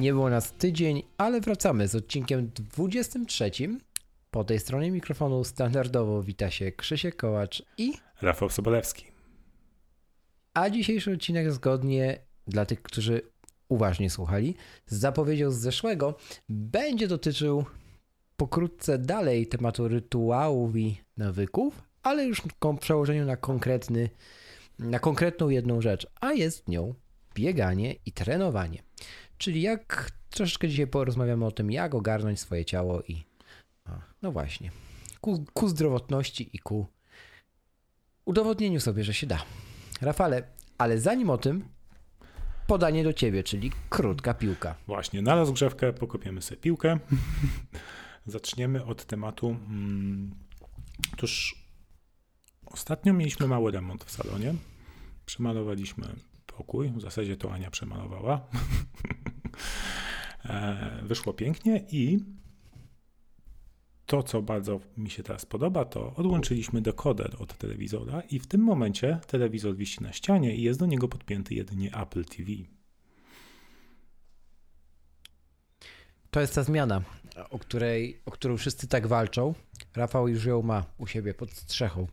Nie było nas tydzień, ale wracamy z odcinkiem 23. Po tej stronie mikrofonu standardowo wita się Krzysiek Kołacz i Rafał Sobolewski. A dzisiejszy odcinek zgodnie dla tych, którzy uważnie słuchali, z zapowiedzią z zeszłego będzie dotyczył pokrótce dalej tematu rytuałów i nawyków, ale już w przełożeniu na konkretny, na konkretną jedną rzecz, a jest nią bieganie i trenowanie. Czyli jak troszeczkę dzisiaj porozmawiamy o tym, jak ogarnąć swoje ciało i no właśnie, ku, ku zdrowotności i ku udowodnieniu sobie, że się da. Rafale, ale zanim o tym, podanie do ciebie, czyli krótka piłka. Właśnie, na rozgrzewkę pokopiemy sobie piłkę. Zaczniemy od tematu. Otóż ostatnio mieliśmy mały remont w salonie. Przemalowaliśmy pokój. W zasadzie to Ania przemalowała. E, wyszło pięknie i to, co bardzo mi się teraz podoba, to odłączyliśmy dekoder od telewizora i w tym momencie telewizor wisi na ścianie i jest do niego podpięty jedynie Apple TV. To jest ta zmiana, o, której, o którą wszyscy tak walczą. Rafał już ją ma u siebie pod strzechą.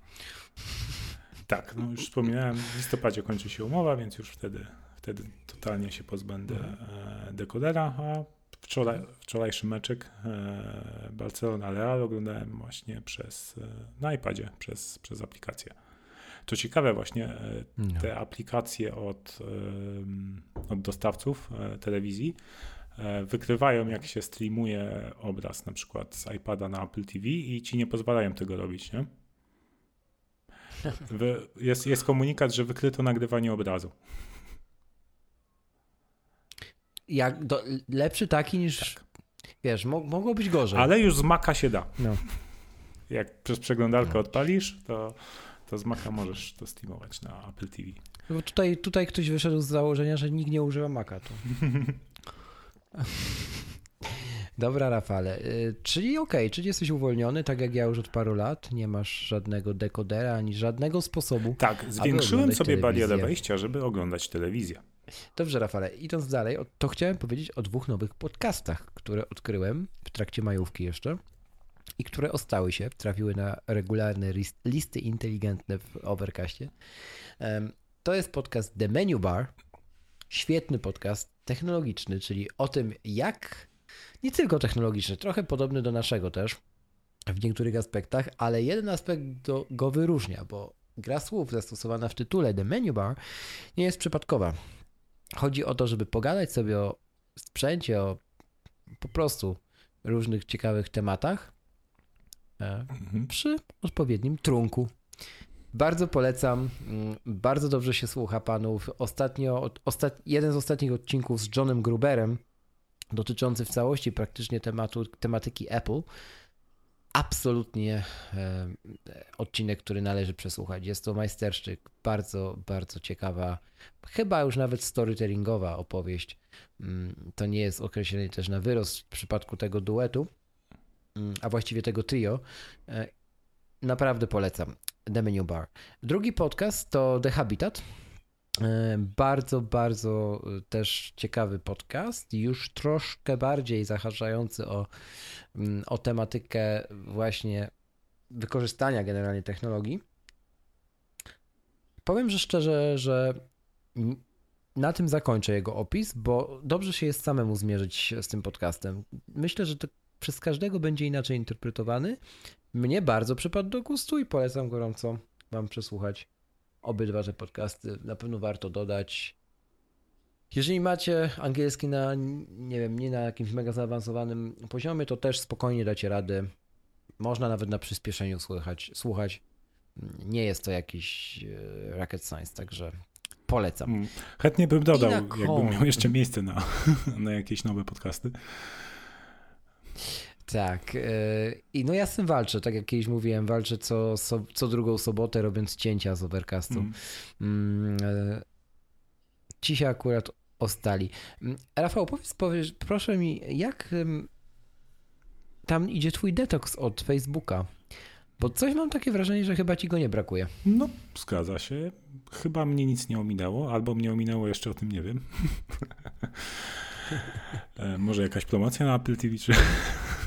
Tak, no już wspominałem, w listopadzie kończy się umowa, więc już wtedy, wtedy totalnie się pozbędę. E, dekodera, a wczoraj, wczorajszy meczek e, Barcelona-Real oglądałem właśnie przez, e, na iPadzie, przez, przez aplikację. To ciekawe właśnie no. te aplikacje od, od dostawców telewizji wykrywają, jak się streamuje obraz na przykład z iPada na Apple TV i ci nie pozwalają tego robić, nie? Jest, jest komunikat, że wykryto nagrywanie obrazu. Jak do, lepszy taki niż. Tak. Wiesz, mo, mogło być gorzej. Ale już z Maca się da. No. Jak przez przeglądarkę no. odpalisz, to, to z Maca możesz to streamować na Apple TV. Bo tutaj, tutaj ktoś wyszedł z założenia, że nikt nie używa Maca. To. Dobra, Rafale. Y, czyli okej, okay, czyli jesteś uwolniony, tak jak ja już od paru lat. Nie masz żadnego dekodera ani żadnego sposobu. Tak, zwiększyłem sobie barierę wejścia, żeby oglądać telewizję. Dobrze, Rafale. Idąc dalej, to chciałem powiedzieć o dwóch nowych podcastach, które odkryłem w trakcie majówki jeszcze i które ostały się, trafiły na regularne listy inteligentne w Overcastie. To jest podcast The Menu Bar. Świetny podcast technologiczny, czyli o tym, jak nie tylko technologiczny, trochę podobny do naszego też w niektórych aspektach, ale jeden aspekt do, go wyróżnia, bo gra słów zastosowana w tytule The Menu Bar nie jest przypadkowa. Chodzi o to, żeby pogadać sobie o sprzęcie, o po prostu różnych ciekawych tematach e, mhm. przy odpowiednim trunku. Bardzo polecam, mm, bardzo dobrze się słucha panów. Ostatnio, ostat, jeden z ostatnich odcinków z Johnem Gruberem dotyczący w całości praktycznie tematu, tematyki Apple. Absolutnie e, odcinek, który należy przesłuchać. Jest to majsterszczyk, bardzo, bardzo ciekawa, chyba już nawet storytellingowa opowieść. Mm, to nie jest określenie też na wyrost w przypadku tego duetu, mm, a właściwie tego trio. E, naprawdę polecam. The Menu Bar. Drugi podcast to The Habitat bardzo, bardzo e, też ciekawy podcast, już troszkę bardziej zahaczający o, mm, o tematykę właśnie wykorzystania generalnie technologii. Powiem, że szczerze, że na tym zakończę jego opis, bo dobrze się jest samemu zmierzyć z tym podcastem. Myślę, że to przez każdego będzie inaczej interpretowany. Mnie bardzo przypadł do gustu i polecam gorąco Wam przesłuchać obydwa te podcasty. Na pewno warto dodać. Jeżeli macie angielski na, nie wiem, nie na jakimś mega zaawansowanym poziomie, to też spokojnie dacie radę. można nawet na przyspieszeniu słuchać. słuchać. Nie jest to jakiś e, rocket science, także polecam. Mm. Chętnie bym dodał, jakbym miał jeszcze miejsce na, na jakieś nowe podcasty. Tak. e, I no ja z tym walczę, tak jak kiedyś mówiłem, walczę co, co drugą sobotę robiąc cięcia z Overcastu. Mm. Mm, e, Ci się akurat ostali. Mm, Rafał, powiedz, powiedz, proszę mi, jak tam idzie twój detoks od Facebooka? Bo coś mam takie wrażenie, że chyba ci go nie brakuje. No, zgadza się. Chyba mnie nic nie ominęło, albo mnie ominęło, jeszcze o tym nie wiem. E, Może jakaś promocja na Apple TV, czy...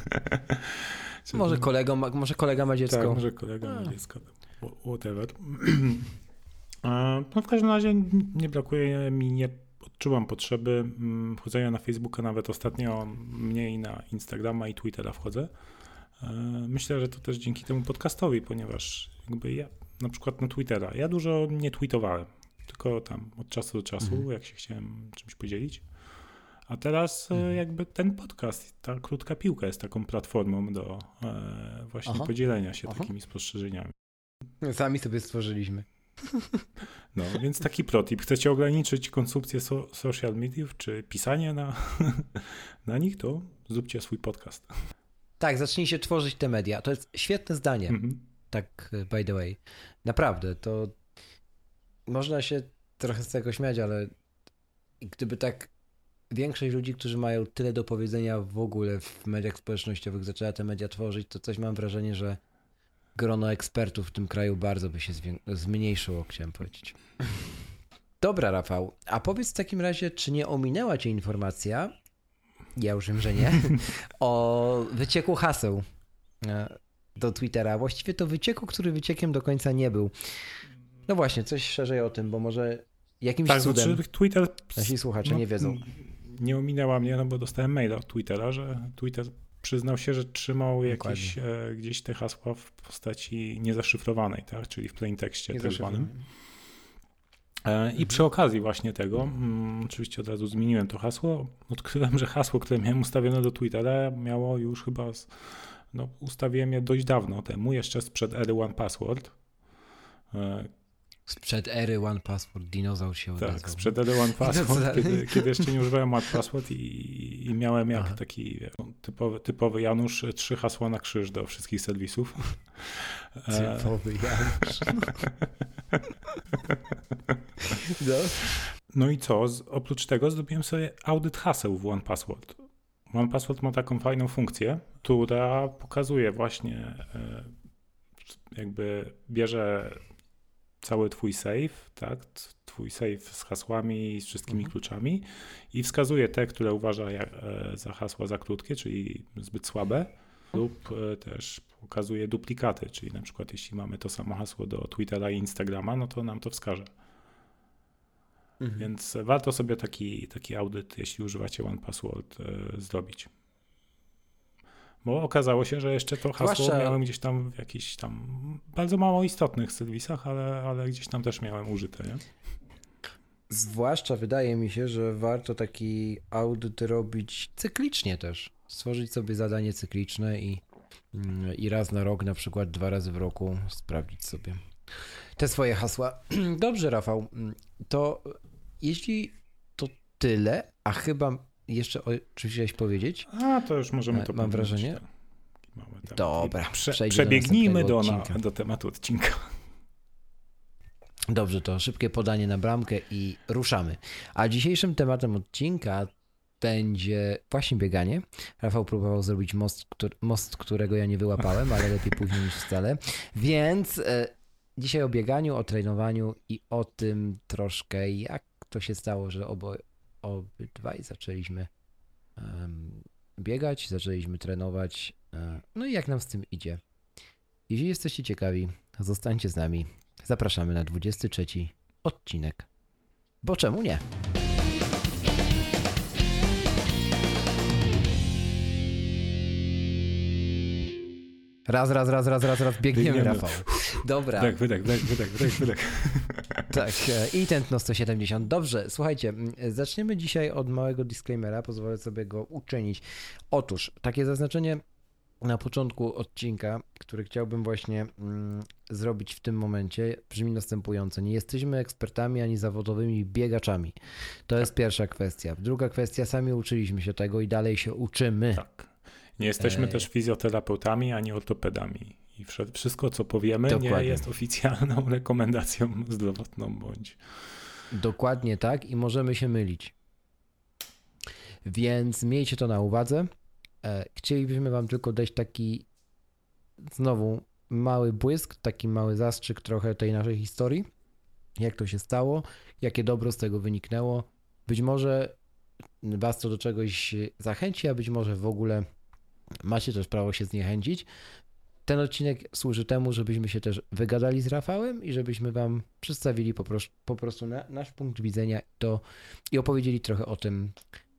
Może, kolego, ma- może kolega ma dziecko. Tak, może kolega A. ma dziecko. wh- Whatever. No w każdym razie nie brakuje mi, nie odczuwam potrzeby mm, wchodzenia na Facebooka, nawet ostatnio mniej na Instagrama i Twittera wchodzę. E, Myślę, że to też dzięki temu podcastowi, ponieważ jakby ja na przykład na Twittera, ja dużo nie tweetowałem, tylko tam od czasu do czasu, Mhm. jak się chciałem czymś podzielić. A teraz e, Mhm. jakby ten podcast, ta krótka piłka jest taką platformą do e, właśnie Aha. podzielenia się Aha. takimi spostrzeżeniami. Sami sobie stworzyliśmy. No, więc taki protip. Chcecie ograniczyć konsumpcję so, social mediów, czy pisanie na, na nich, to zróbcie swój podcast. Tak, zacznijcie tworzyć te media. To jest świetne zdanie. Mhm. Tak, e, by the way. Naprawdę, to można się trochę z tego śmiać, ale gdyby tak większość ludzi, którzy mają tyle do powiedzenia w ogóle w mediach społecznościowych, zaczęła te media tworzyć, to coś mam wrażenie, że grono ekspertów w tym kraju bardzo by się zmniejszyło, chciałem powiedzieć. Dobra, Rafał, a powiedz w takim razie, czy nie ominęła cię informacja, ja już wiem, że nie, o wycieku haseł e, do Twittera. Właściwie to wycieku, który wyciekiem do końca nie był. No właśnie, coś szerzej o tym, bo może jakimś Tak, cudem Twitter nasi słuchacze no, nie wiedzą. Nie ominęła mnie, no bo dostałem maila od Twittera, że Twitter przyznał się, że trzymał jakieś e, gdzieś te hasła w postaci niezaszyfrowanej, tak? czyli w plain tekście tak zwanym. E, I przy okazji właśnie tego, mm, oczywiście od razu zmieniłem to hasło, odkryłem, że hasło, które miałem ustawione do Twittera miało już chyba, z, no ustawiłem je dość dawno temu, jeszcze sprzed ery One Password. E, Sprzed ery One Password dinozaur się tak, odezwał. sprzed ery One Password, kiedy, kiedy jeszcze nie używałem One Password i, i miałem jak Aha. taki wie, typowy, typowy Janusz, trzy hasła na krzyż do wszystkich serwisów. Typowy Janusz. No. No i co? Oprócz tego zrobiłem sobie audyt haseł w OnePassword. OnePassword ma taką fajną funkcję, która pokazuje właśnie, e, jakby bierze cały twój save, tak? Twój save z hasłami i z wszystkimi Mhm. kluczami i wskazuje te, które uważa jak, e, za hasła za krótkie, czyli zbyt słabe, lub e, też pokazuje duplikaty, czyli na przykład jeśli mamy to samo hasło do Twittera i Instagrama, no to nam to wskaże. Mhm. Więc warto sobie taki, taki audyt, jeśli używacie OnePassword, e, zrobić. Bo okazało się, że jeszcze to hasło Zwłaszcza- miałem gdzieś tam w jakichś tam bardzo mało istotnych serwisach, ale, ale gdzieś tam też miałem użyte. Nie? Zwłaszcza wydaje mi się, że warto taki audyt robić cyklicznie też. Stworzyć sobie zadanie cykliczne i, mm, i raz na rok, na przykład dwa razy w roku sprawdzić sobie te swoje hasła. Dobrze, Rafał, to jeśli to tyle, a chyba jeszcze o czymś chciałeś powiedzieć? A to już możemy E, to mam wrażenie. tak. Mamy temat. Dobra, Prze, do przebiegnijmy do, następnego na, do tematu odcinka. Dobrze, to szybkie podanie na bramkę i ruszamy. A dzisiejszym tematem odcinka będzie właśnie bieganie. Rafał próbował zrobić most, most którego ja nie wyłapałem, ale lepiej później niż wcale. Więc e, dzisiaj o bieganiu, o trenowaniu i o tym troszkę, jak to się stało, że obo, obydwaj zaczęliśmy biegać, zaczęliśmy trenować. e, no i jak nam z tym idzie. Jeśli jesteście ciekawi, zostańcie z nami. Zapraszamy na 23 odcinek. Bo czemu nie? Raz, raz, raz, raz, raz, raz, biegniemy, Biegniemy. Rafał. Dobra, Wydech, wydech, wydech, wydech, wydech, wydech. tak. e, I tętno 170. Dobrze, słuchajcie, zaczniemy dzisiaj od małego disclaimera, pozwolę sobie go uczynić. Otóż, takie zaznaczenie na początku odcinka, który chciałbym właśnie mm, zrobić w tym momencie, brzmi następująco. Nie jesteśmy ekspertami ani zawodowymi biegaczami. To jest pierwsza kwestia. Druga kwestia, sami uczyliśmy się tego i dalej się uczymy. Tak. Nie jesteśmy też fizjoterapeutami ani ortopedami. I wszystko, co powiemy, nie Dokładnie. jest oficjalną rekomendacją zdrowotną bądź. Dokładnie tak i możemy się mylić. Więc miejcie to na uwadze. E, Chcielibyśmy Wam tylko dać taki znowu mały błysk, taki mały zastrzyk trochę tej naszej historii. Jak to się stało, jakie dobro z tego wyniknęło. Być może Was to do czegoś zachęci, a być może w ogóle macie też prawo się zniechęcić. Ten odcinek służy temu, żebyśmy się też wygadali z Rafałem i żebyśmy Wam przedstawili po prostu, po prostu na, nasz punkt widzenia to, i opowiedzieli trochę o tym,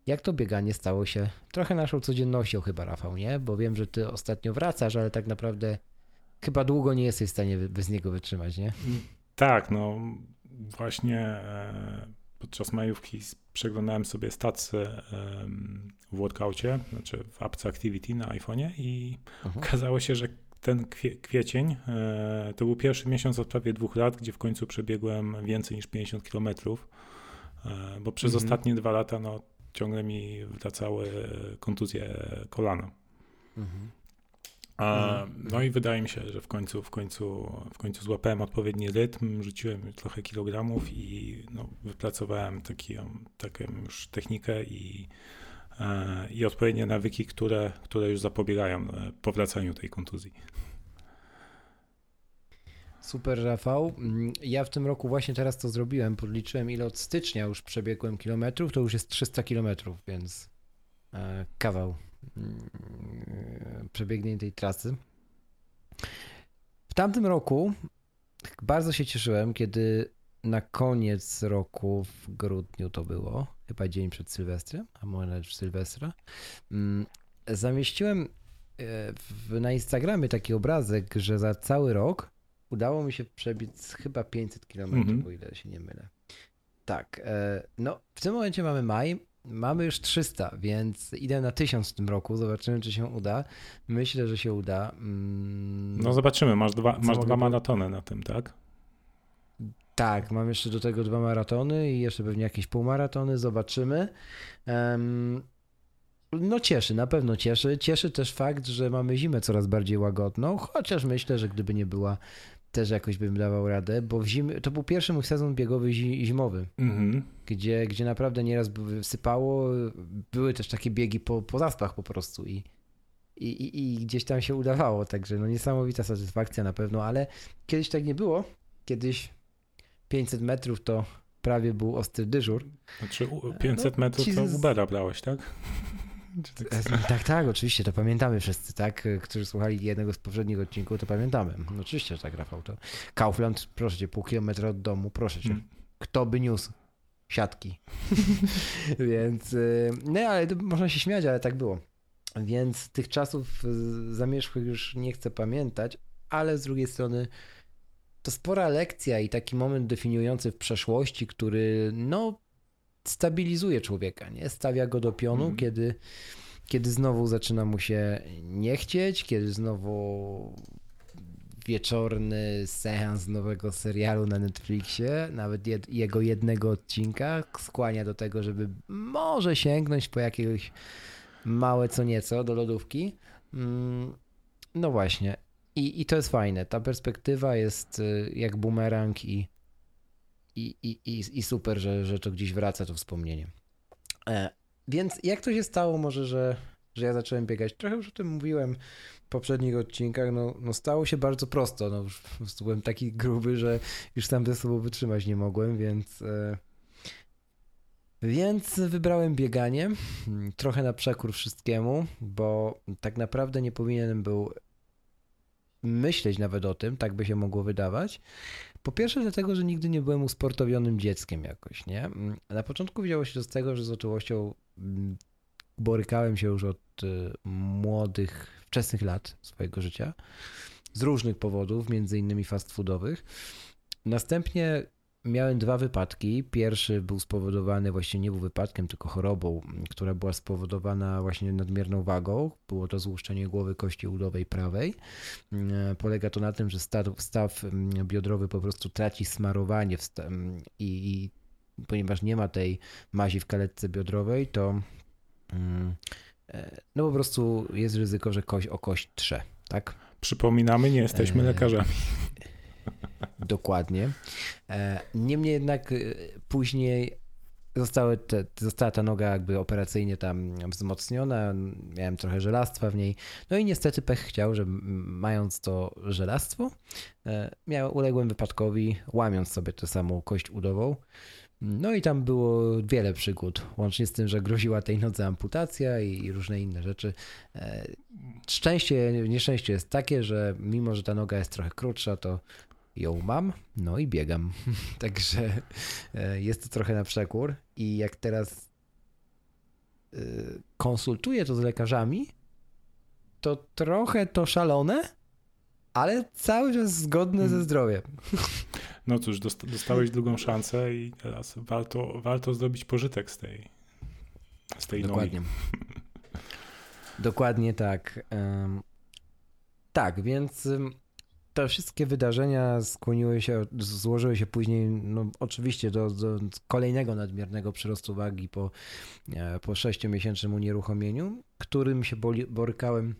jak to bieganie stało się trochę naszą codziennością chyba, Rafał, nie? Bo wiem, że Ty ostatnio wracasz, ale tak naprawdę chyba długo nie jesteś w stanie bez niego wytrzymać, nie? Tak, no właśnie e, podczas majówki przeglądałem sobie stacje em, w workoucie, znaczy w apce Activity na iPhone'ie i Mhm. okazało się, że ten kwie, kwiecień e, to był pierwszy miesiąc od prawie dwóch lat, gdzie w końcu przebiegłem więcej niż 50 kilometrów, e, bo przez Mhm. ostatnie dwa lata no, ciągle mi wracały kontuzje kolana. Mhm. Mhm. no i wydaje mi się, że w końcu, w końcu, w końcu złapałem odpowiedni rytm, rzuciłem trochę kilogramów i no, wypracowałem taki, taką już technikę i, e, i odpowiednie nawyki, które, które już zapobiegają e, powracaniu tej kontuzji. Super, Rafał. Mm, Ja w tym roku właśnie teraz to zrobiłem. Podliczyłem, ile od stycznia już przebiegłem kilometrów. To już jest 300 kilometrów, więc e, kawał mm, przebiegniętej tej trasy. W tamtym roku bardzo się cieszyłem, kiedy na koniec roku, w grudniu to było, chyba dzień przed Sylwestrem, a może nawet w Sylwestra, mm, zamieściłem e, w, na Instagramie taki obrazek, że za cały rok udało mi się przebiec chyba 500 km, Mhm. o ile się nie mylę. Tak, e, no w tym momencie mamy maj, mamy już 300, więc idę na 1000 w tym roku, zobaczymy czy się uda. Myślę, że się uda. Mm, No zobaczymy, masz dwa, masz dwa maratony na tym, tak? Tak, mam jeszcze do tego dwa maratony i jeszcze pewnie jakieś półmaratony, zobaczymy. Em, no cieszy, na pewno cieszy. Cieszy też fakt, że mamy zimę coraz bardziej łagodną, chociaż myślę, że gdyby nie była, też jakoś bym dawał radę, bo w zim... to był pierwszy mój sezon biegowy zi- zimowy, Mhm. gdzie, gdzie naprawdę nieraz sypało, były też takie biegi po, po zaspach po prostu i, i, i, gdzieś tam się udawało, także no niesamowita satysfakcja na pewno, ale kiedyś tak nie było, kiedyś 500 metrów to prawie był ostry dyżur. Znaczy u- 500 metrów ci to z- Ubera brałeś, tak? Tak Tak, oczywiście, to pamiętamy wszyscy, tak, którzy słuchali jednego z poprzednich odcinków, to pamiętamy. No, oczywiście, że tak, Rafał, to Kaufland, proszę cię, pół kilometra od domu, proszę cię. Mm. Kto by niósł? Siatki. Więc, y, no ale można się śmiać, ale tak było. Więc tych czasów y, zamierzchłych już nie chcę pamiętać, ale z drugiej strony to spora lekcja i taki moment definiujący w przeszłości, który no stabilizuje człowieka, nie? Stawia go do pionu, Mhm. kiedy, kiedy znowu zaczyna mu się nie chcieć, kiedy znowu wieczorny seans nowego serialu na Netflixie, nawet jed, jego jednego odcinka, skłania do tego, żeby może sięgnąć po jakiegoś małe co nieco do lodówki. Mm, No właśnie. I, I to jest fajne. Ta perspektywa jest y, jak bumerang i, i, i, i, super, że, że to gdzieś wraca to wspomnienie. E, więc jak to się stało może, że, że ja zacząłem biegać? Trochę już o tym mówiłem w poprzednich odcinkach. No, no stało się bardzo prosto. No, już byłem taki gruby, że już sam ze sobą wytrzymać nie mogłem, więc... E, więc wybrałem bieganie, mm, trochę na przekór wszystkiemu, bo tak naprawdę nie powinienem był myśleć nawet o tym, tak by się mogło wydawać. Po pierwsze dlatego, że nigdy nie byłem usportowionym dzieckiem jakoś, nie? Mm, Na początku wzięło się to z tego, że z otyłością mm, borykałem się już od y, młodych, wczesnych lat swojego życia, z różnych powodów, między innymi fast foodowych. Następnie miałem dwa wypadki. Pierwszy był spowodowany, właściwie nie był wypadkiem, tylko chorobą, która była spowodowana właśnie nadmierną wagą. Było to złuszczenie głowy kości udowej prawej. E, polega to na tym, że staw, staw biodrowy po prostu traci smarowanie i, i ponieważ nie ma tej mazi w kaletce biodrowej, to e, no po prostu jest ryzyko, że kość o kość trze, tak? Przypominamy, nie jesteśmy lekarzami. Dokładnie. E, niemniej jednak e, później zostały te, została ta noga jakby operacyjnie tam wzmocniona, miałem trochę żelastwa w niej. No i niestety pech chciał, że mając to żelastwo, e, miałem, uległem wypadkowi, łamiąc sobie tę samą kość udową. No i tam było wiele przygód, łącznie z tym, że groziła tej nodze amputacja i różne inne rzeczy. Szczęście, nieszczęście jest takie, że mimo, że ta noga jest trochę krótsza, to ją mam, no i biegam. Także e, jest to trochę na przekór i jak teraz e, konsultuję to z lekarzami, to trochę to szalone, ale cały czas zgodne ze hmm. zdrowiem. No cóż, dostałeś drugą szansę i teraz warto, warto zrobić pożytek z tej, z tej Dokładnie. nogi. Dokładnie tak. Tak, więc te wszystkie wydarzenia skłoniły się, złożyły się później, no oczywiście do, do kolejnego nadmiernego przyrostu wagi po, e, po 6-miesięcznym unieruchomieniu, którym się borykałem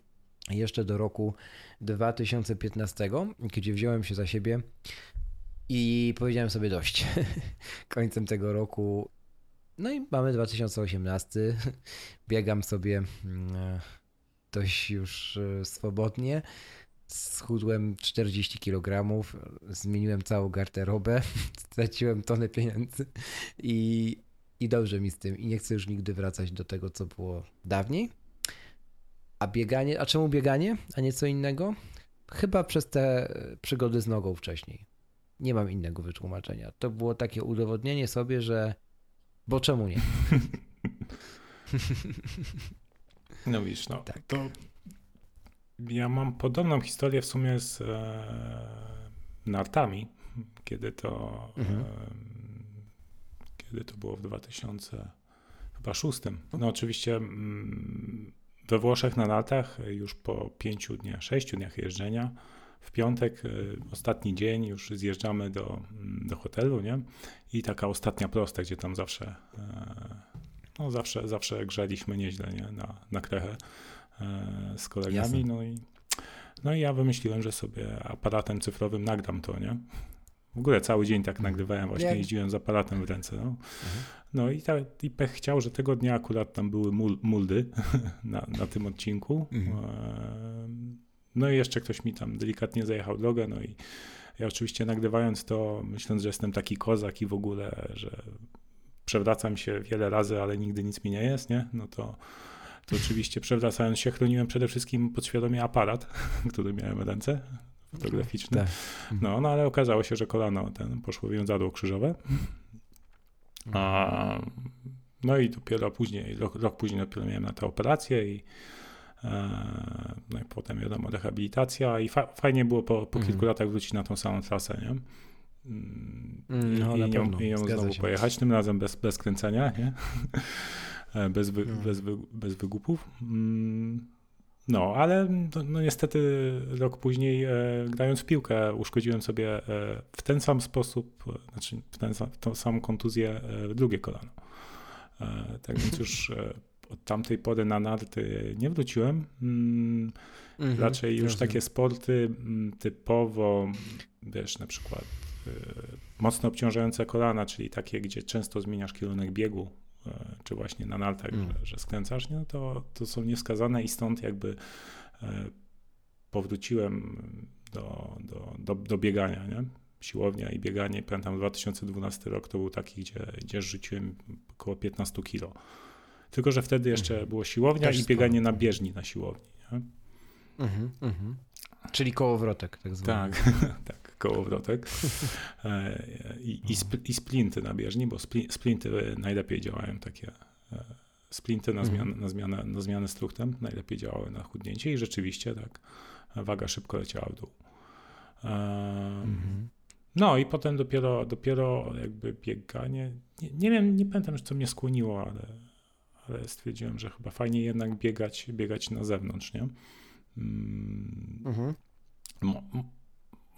jeszcze do roku 2015, gdzie wziąłem się za siebie i powiedziałem sobie dość. Końcem tego roku, no i mamy 2018, biegam sobie mm, e, dość już e, swobodnie schudłem 40 kg, zmieniłem całą garderobę, straciłem tonę pieniędzy i, i dobrze mi z tym. I nie chcę już nigdy wracać do tego, co było dawniej. A bieganie, a czemu bieganie, a nie co innego? Chyba przez te przygody z nogą wcześniej. Nie mam innego wytłumaczenia. To było takie udowodnienie sobie, że bo czemu nie? No widzisz, no tak. to ja mam podobną historię w sumie z e, nartami, kiedy to mhm. e, kiedy to było w 2006. No oczywiście mm, we Włoszech na nartach już po pięciu dniach, sześciu dniach jeżdżenia w piątek, e, ostatni dzień, już zjeżdżamy do, mm, do hotelu, nie? I taka ostatnia prosta, gdzie tam zawsze, e, no zawsze, zawsze grzaliśmy nieźle, nie? Na, na krechę. E, z kolegami. No i, no i ja wymyśliłem, że sobie aparatem cyfrowym nagram to, nie? W ogóle cały dzień tak mhm. nagrywałem, właśnie Jak? jeździłem z aparatem w ręce. No, mhm. no i, ta, i pech chciał, że tego dnia akurat tam były mul, muldy na, na tym odcinku. Mhm. E, no i jeszcze ktoś mi tam delikatnie zajechał drogę, no i ja oczywiście nagrywając to, myśląc, że jestem taki kozak i w ogóle, że przewracam się wiele razy, ale nigdy nic mi nie jest, nie? No to to oczywiście przewracając się chroniłem przede wszystkim podświadomie aparat, który miałem w ręce, fotograficzny. Tak. No, no ale okazało się, że kolano ten poszło wiązadło krzyżowe. A, no i dopiero później, rok, rok później dopiero miałem na tę operację i e, no i potem wiadomo rehabilitacja i fa fajnie było po, po kilku mhm. latach wrócić na tą samą trasę, nie? Mm, no, I, i, ją, i ją znowu się. pojechać, tym razem bez, bez kręcenia, nie? E, bez, wy, no. bez, wy, bez wygupów. Mm, no, ale no, niestety rok później e, grając w piłkę uszkodziłem sobie e, w ten sam sposób, znaczy w, ten, w tą samą kontuzję e, drugie kolano. E, tak więc już e, od tamtej pory na narty nie wróciłem. Mm, mhm, raczej już takie sporty mm, typowo, wiesz, na przykład mocno obciążające kolana, czyli takie, gdzie często zmieniasz kierunek biegu, czy właśnie na nartach, mm. że, że skręcasz, nie? No to, to są nieskazane i stąd jakby e, powróciłem do, do, do, do biegania, nie? Siłownia i bieganie, pamiętam 2012 rok to był taki, gdzie, gdzie rzuciłem około 15 kilo. Tylko, że wtedy jeszcze mm. było siłownia Też i bieganie sporo. na bieżni na siłowni. Nie? Mm -hmm, Czyli kołowrotek tak zwany. Tak, tak kołowrotek e, i, i, sp, i splinty na bieżni, bo splinty najlepiej działają takie e, splinty na, mhm. zmianę, na, zmianę, na zmianę struktem najlepiej działały na chudnięcie i rzeczywiście tak waga szybko leciała w dół. Mhm. No i potem dopiero, dopiero jakby bieganie. Nie, nie wiem, nie pamiętam już co mnie skłoniło, ale, ale stwierdziłem, że chyba fajnie jednak biegać, biegać na zewnątrz, nie? Mm, mhm. Mo,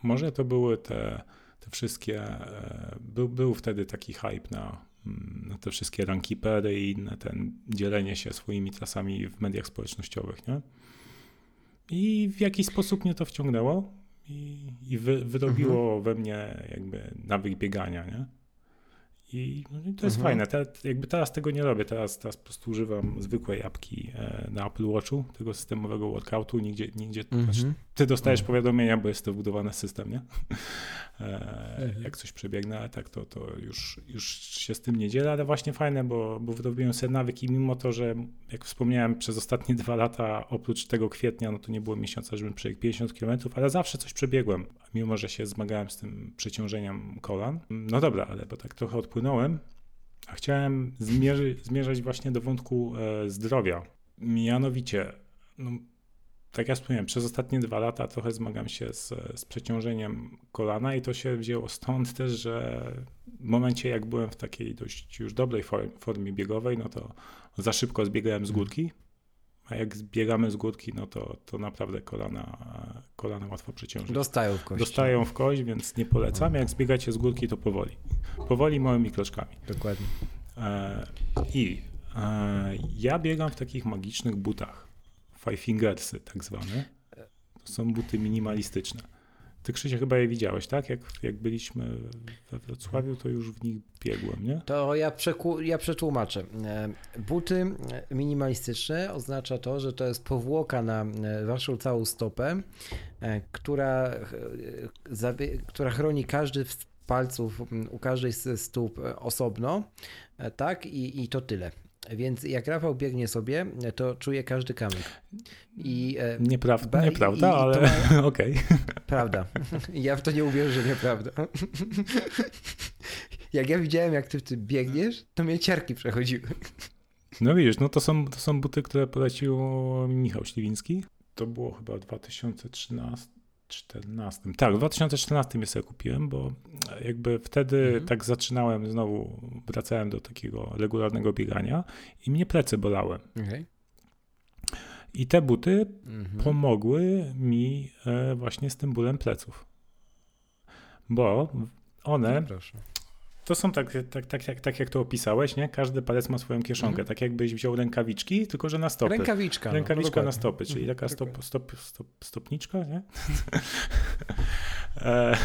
może to były te, te wszystkie. E, był, był wtedy taki hype na, mm, na te wszystkie rankipery i inne ten dzielenie się swoimi trasami w mediach społecznościowych, nie? I w jakiś sposób mnie to wciągnęło i, i wy, wyrobiło mhm. we mnie jakby nawyk biegania, nie? I, no, to jest mhm. fajne. Te, jakby teraz tego nie robię. Teraz, teraz po prostu używam zwykłej apki e, na Apple Watchu, tego systemowego workoutu. Nigdzie, nigdzie mhm. znaczy, ty dostajesz mhm. powiadomienia, bo jest to wbudowany system, nie? E, mhm. jak coś przebiegnę, ale tak to, to już, już się z tym nie dzielę, ale właśnie fajne, bo, bo wyrobiłem sobie nawyk i mimo to, że jak wspomniałem, przez ostatnie dwa lata, oprócz tego kwietnia, no to nie było miesiąca, żebym przebiegł 50 km, ale zawsze coś przebiegłem, mimo że się zmagałem z tym przeciążeniem kolan. No dobra, ale bo tak trochę odpłynąłem, a chciałem zmierzy, zmierzać właśnie do wątku e, zdrowia. Mianowicie, no, tak jak wspomniałem, przez ostatnie dwa lata trochę zmagam się z, z przeciążeniem kolana i to się wzięło stąd też, że w momencie jak byłem w takiej dość już dobrej formie biegowej, no to za szybko zbiegałem z górki, a jak zbiegamy z górki, no to, to naprawdę kolana, kolana łatwo przeciążyć. Dostają w kość. Dostają w kość, więc nie polecam. Mhm. Jak zbiegacie z górki, to powoli. Powoli, małymi kroczkami. Dokładnie. E, I e, ja biegam w takich magicznych butach Five Fingersy tak zwane. To są buty minimalistyczne. Ty Krzysie chyba je widziałeś, tak? Jak, jak byliśmy we Wrocławiu, to już w nich biegłem, nie? To ja, przeku, ja przetłumaczę. E, buty minimalistyczne oznacza to, że to jest powłoka na e, waszą całą stopę, e, która, która chroni każdy z palców u każdej z stóp osobno, tak? I, i to tyle. Więc jak Rafał biegnie sobie, to czuje każdy kamyk. I, e, nieprawda, nieprawda, i, ale ma... okej. Okay. Prawda. Ja w to nie uwierzę, że nieprawda. Jak ja widziałem, jak ty w tym biegniesz, to mnie ciarki przechodziły. No widzisz, no to są, to są buty, które polecił Michał Śliwiński. To było chyba 2013, 2014. Tak, w 2014 je sobie kupiłem, bo jakby wtedy mhm. tak zaczynałem znowu, wracałem do takiego regularnego biegania i mnie plecy bolały. Okay. I te buty mhm. pomogły mi e, właśnie z tym bólem pleców. Bo one no, to są tak, tak, tak, tak, tak jak to opisałeś, nie? Każdy palec ma swoją kieszonkę, mhm. tak jakbyś wziął rękawiczki, tylko że na stopy. Rękawiczka. No, Rękawiczka no, na stopy, czyli taka stop, stop, stop, stopniczka, nie? E.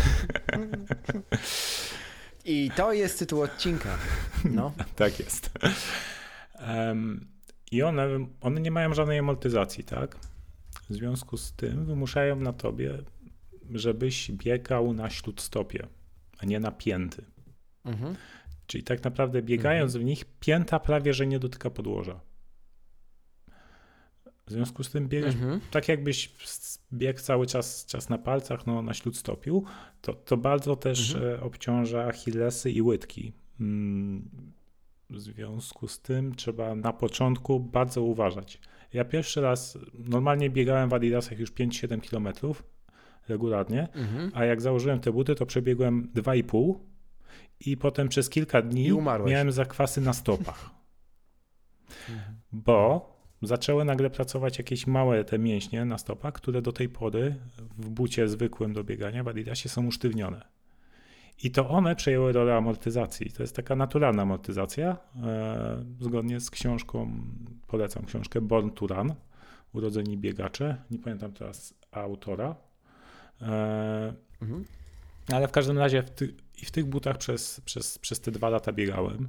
I to jest tytuł odcinka. No. tak jest. Um, I one, one nie mają żadnej amortyzacji, tak? W związku z tym wymuszają na tobie, żebyś biegał na śródstopie, a nie na pięty. Mhm. Czyli tak naprawdę biegając mhm. w nich, pięta prawie że nie dotyka podłoża. W związku z tym biegasz, mhm. tak jakbyś biegł cały czas, czas na palcach, no, na śródstopiu, to, to bardzo też mhm. E, obciąża achillesy i łydki. Mm, w związku z tym trzeba na początku bardzo uważać. Ja pierwszy raz normalnie biegałem w Adidasach już 5-7 km regularnie, mhm. a jak założyłem te buty, to przebiegłem 2,5 i potem przez kilka dni miałem zakwasy na stopach. Mhm. Bo zaczęły nagle pracować jakieś małe te mięśnie na stopach, które do tej pory w bucie zwykłym do biegania w Adidasie są usztywnione. I to one przejęły rolę amortyzacji. To jest taka naturalna amortyzacja. E, zgodnie z książką, polecam książkę Born to Run, Urodzeni biegacze. Nie pamiętam teraz autora. E, mhm. Ale w każdym razie w, ty, i w tych butach przez, przez, przez te dwa lata biegałem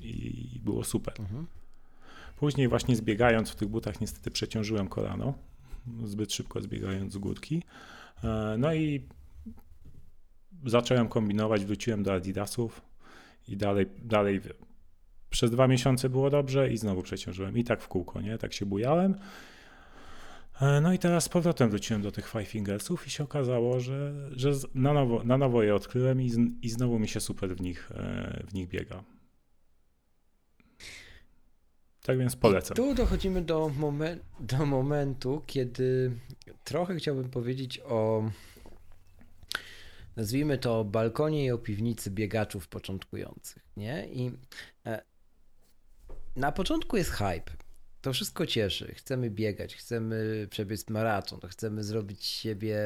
i było super. Mhm. Później właśnie zbiegając w tych butach niestety przeciążyłem kolano, zbyt szybko zbiegając z górki. E, no i zacząłem kombinować, wróciłem do Adidasów i dalej, dalej przez dwa miesiące było dobrze i znowu przeciążyłem. I tak w kółko, nie? Tak się bujałem. E, no i teraz z powrotem wróciłem do tych Five Fingersów i się okazało, że, że na, nowo, na nowo je odkryłem i, z, i znowu mi się super w nich, e, w nich biega. Tak więc polecam. I tu dochodzimy do, momen do momentu, kiedy trochę chciałbym powiedzieć o nazwijmy to balkonie i o piwnicy biegaczów początkujących, nie? I e, na początku jest hype. To wszystko cieszy. Chcemy biegać, chcemy przebiec maraton, chcemy zrobić siebie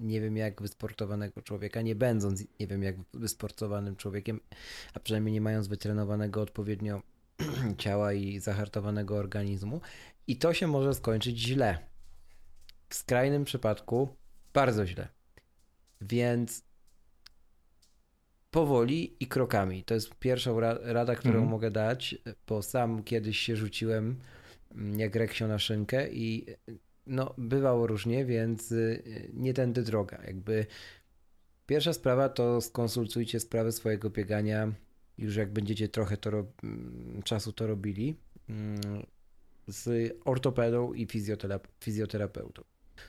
nie wiem jak wysportowanego człowieka, nie będąc nie wiem jak wysportowanym człowiekiem, a przynajmniej nie mając wytrenowanego odpowiednio ciała i zahartowanego organizmu. I to się może skończyć źle. W skrajnym przypadku bardzo źle. Więc powoli i krokami. To jest pierwsza rada, którą mhm. mogę dać, bo sam kiedyś się rzuciłem jak reksio na szynkę i no, bywało różnie, więc y, nie tędy droga. Jakby pierwsza sprawa to skonsultujcie sprawę swojego biegania już jak będziecie trochę to mm, czasu to robili mm, z ortopedą i fizjoterapeutą.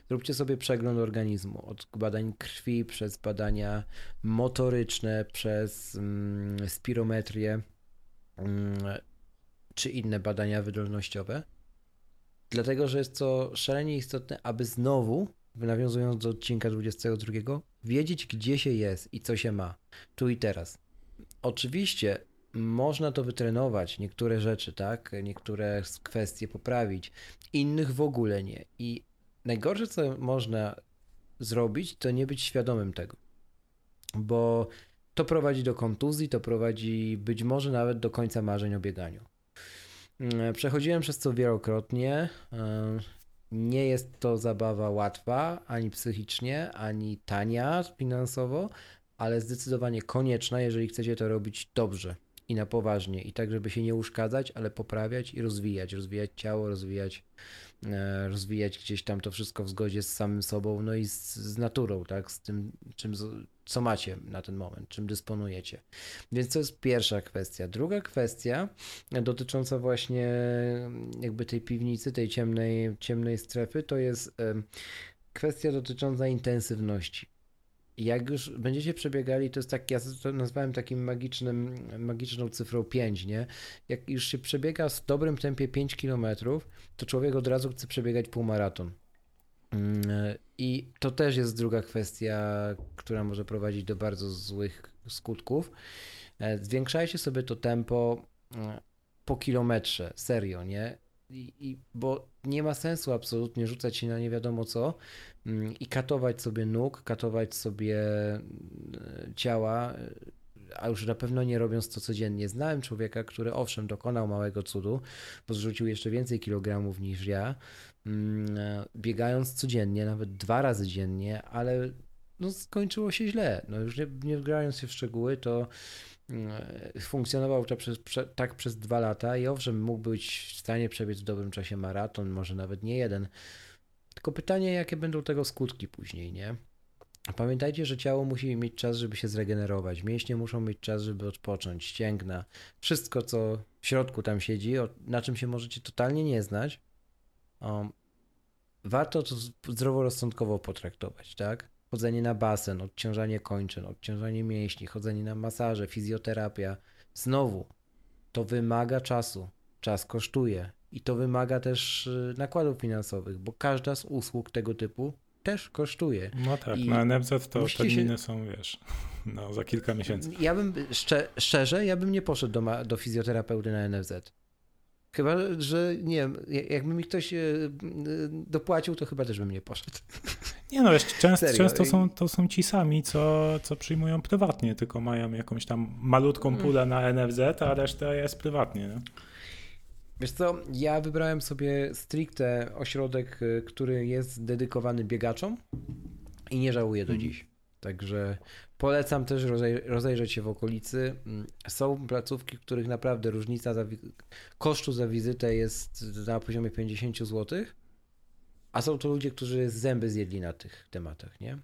Zróbcie sobie przegląd organizmu od badań krwi przez badania motoryczne, przez mm, spirometrię czy inne badania wydolnościowe. Dlatego, że jest to szalenie istotne, aby znowu, nawiązując do odcinka 22, wiedzieć, gdzie się jest i co się ma, tu i teraz. Oczywiście można to wytrenować, niektóre rzeczy, tak, niektóre kwestie poprawić, innych w ogóle nie. I najgorsze, co można zrobić, to nie być świadomym tego, bo to prowadzi do kontuzji, to prowadzi być może nawet do końca marzeń o bieganiu. Mm, przechodziłem przez to wielokrotnie. Nie jest to zabawa łatwa, ani psychicznie, ani tania finansowo, ale zdecydowanie konieczna, jeżeli chcecie to robić dobrze i na poważnie. I tak, żeby się nie uszkadzać, ale poprawiać i rozwijać. Rozwijać ciało, rozwijać E, rozwijać gdzieś tam to wszystko w zgodzie z samym sobą, no i z, z naturą, tak, z tym, czym, co macie na ten moment, czym dysponujecie. Więc to jest pierwsza kwestia. Druga kwestia dotycząca właśnie jakby tej piwnicy, tej ciemnej, ciemnej strefy, to jest kwestia dotycząca intensywności jak już będziecie przebiegali, to jest tak, ja to nazwałem takim magicznym, magiczną cyfrą 5, nie? Jak już się przebiega w dobrym tempie 5 km, to człowiek od razu chce przebiegać półmaraton. Mm, I to też jest druga kwestia, która może prowadzić do bardzo złych skutków. E, zwiększajcie sobie to tempo e, po kilometrze, serio, nie? I, i, bo nie ma sensu absolutnie rzucać się na nie wiadomo co mm, i katować sobie nóg, katować sobie ciała, a już na pewno nie robiąc to codziennie. Znałem człowieka, który owszem dokonał małego cudu, bo zrzucił jeszcze więcej kilogramów niż ja, mm, biegając codziennie, nawet dwa razy dziennie, ale no, skończyło się źle. No, już nie, nie wgrając się w szczegóły, to E, funkcjonował to przez, prze, tak przez dwa lata i owszem, mógł być w stanie przebiec w dobrym czasie maraton, może nawet nie jeden. Tylko pytanie, jakie będą tego skutki później, nie? Pamiętajcie, że ciało musi mieć czas, żeby się zregenerować. Mięśnie muszą mieć czas, żeby odpocząć, ścięgna. Wszystko, co w środku tam siedzi, na czym się możecie totalnie nie znać, um, warto to zdroworozsądkowo potraktować, tak? chodzenie na basen, odciążanie kończyn, odciążanie mięśni, chodzenie na masaże, fizjoterapia. Znowu, to wymaga czasu. Czas kosztuje i to wymaga też y, nakładów finansowych, bo każda z usług tego typu też kosztuje. No tak, I na NFZ to terminy się... są, wiesz, no, za kilka miesięcy. Ja bym, szczer szczerze, ja bym nie poszedł do, do fizjoterapeuty na NFZ. Chyba, że nie wiem, jakby mi ktoś e, e, dopłacił, to chyba też bym nie poszedł. Nie no, wiesz, często, często są, to są ci sami, co, co przyjmują prywatnie, tylko mają jakąś tam malutką mm. pulę na NFZ, a reszta jest prywatnie. No. Wiesz co, ja wybrałem sobie stricte ośrodek, e, który jest dedykowany biegaczom i nie żałuję do mm. dziś. Także polecam też rozejrzeć się w okolicy. Mm, są placówki, w których naprawdę różnica za kosztu za wizytę jest na poziomie 50 zł, a są to ludzie, którzy zęby zjedli na tych tematach, nie?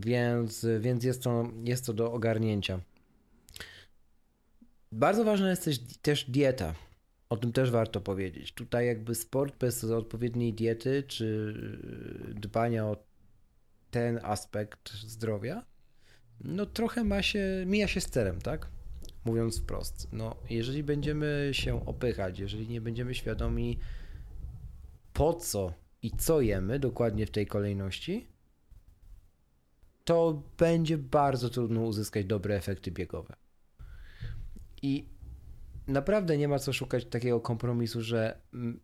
Więc, więc jest, to, jest to do ogarnięcia. Bardzo ważna jest też, też dieta. O tym też warto powiedzieć. Tutaj jakby sport bez odpowiedniej diety, czy dbania o ten aspekt zdrowia, no trochę ma się, mija się z celem, tak? Mówiąc wprost. No, jeżeli będziemy się opychać, jeżeli nie będziemy świadomi po co i co jemy dokładnie w tej kolejności, to będzie bardzo trudno uzyskać dobre efekty biegowe. I naprawdę nie ma co szukać takiego kompromisu, że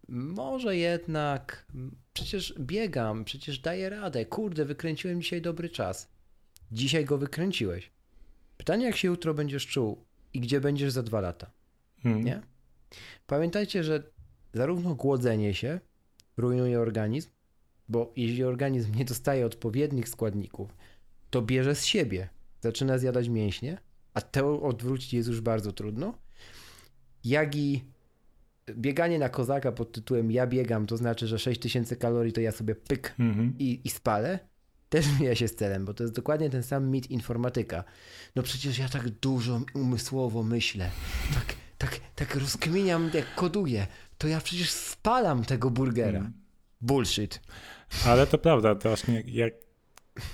może jednak przecież biegam, przecież daję radę, kurde, wykręciłem dzisiaj dobry czas. Dzisiaj go wykręciłeś. Pytanie, jak się jutro będziesz czuł i gdzie będziesz za dwa lata. Hmm. Nie? Pamiętajcie, że zarówno głodzenie się rujnuje organizm, bo jeśli organizm nie dostaje odpowiednich składników, to bierze z siebie, zaczyna zjadać mięśnie, a to odwrócić jest już bardzo trudno. Jak i bieganie na kozaka pod tytułem ja biegam, to znaczy, że 6000 kalorii to ja sobie pyk mhm. i, i spalę, też mija się z celem, bo to jest dokładnie ten sam mit informatyka. No przecież ja tak dużo umysłowo myślę, tak, tak, tak rozkminiam, jak koduję, to ja przecież spalam tego burgera. Hmm. Bullshit. Ale to prawda, to właśnie jak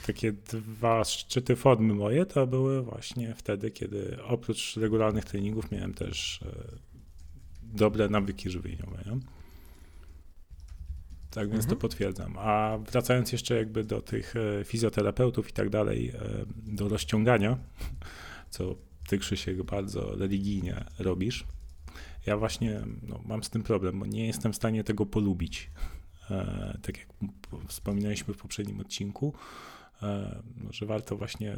takie dwa szczyty formy moje to były właśnie wtedy, kiedy oprócz regularnych treningów miałem też e, dobre nawyki żywieniowe. Nie? Tak więc mhm. to potwierdzam. A wracając jeszcze jakby do tych e, fizjoterapeutów i tak dalej, e, do rozciągania, co ty Krzysiek bardzo religijnie robisz, ja właśnie no, mam z tym problem, bo nie jestem w stanie tego polubić. E, tak jak wspominaliśmy w poprzednim odcinku, no, że warto właśnie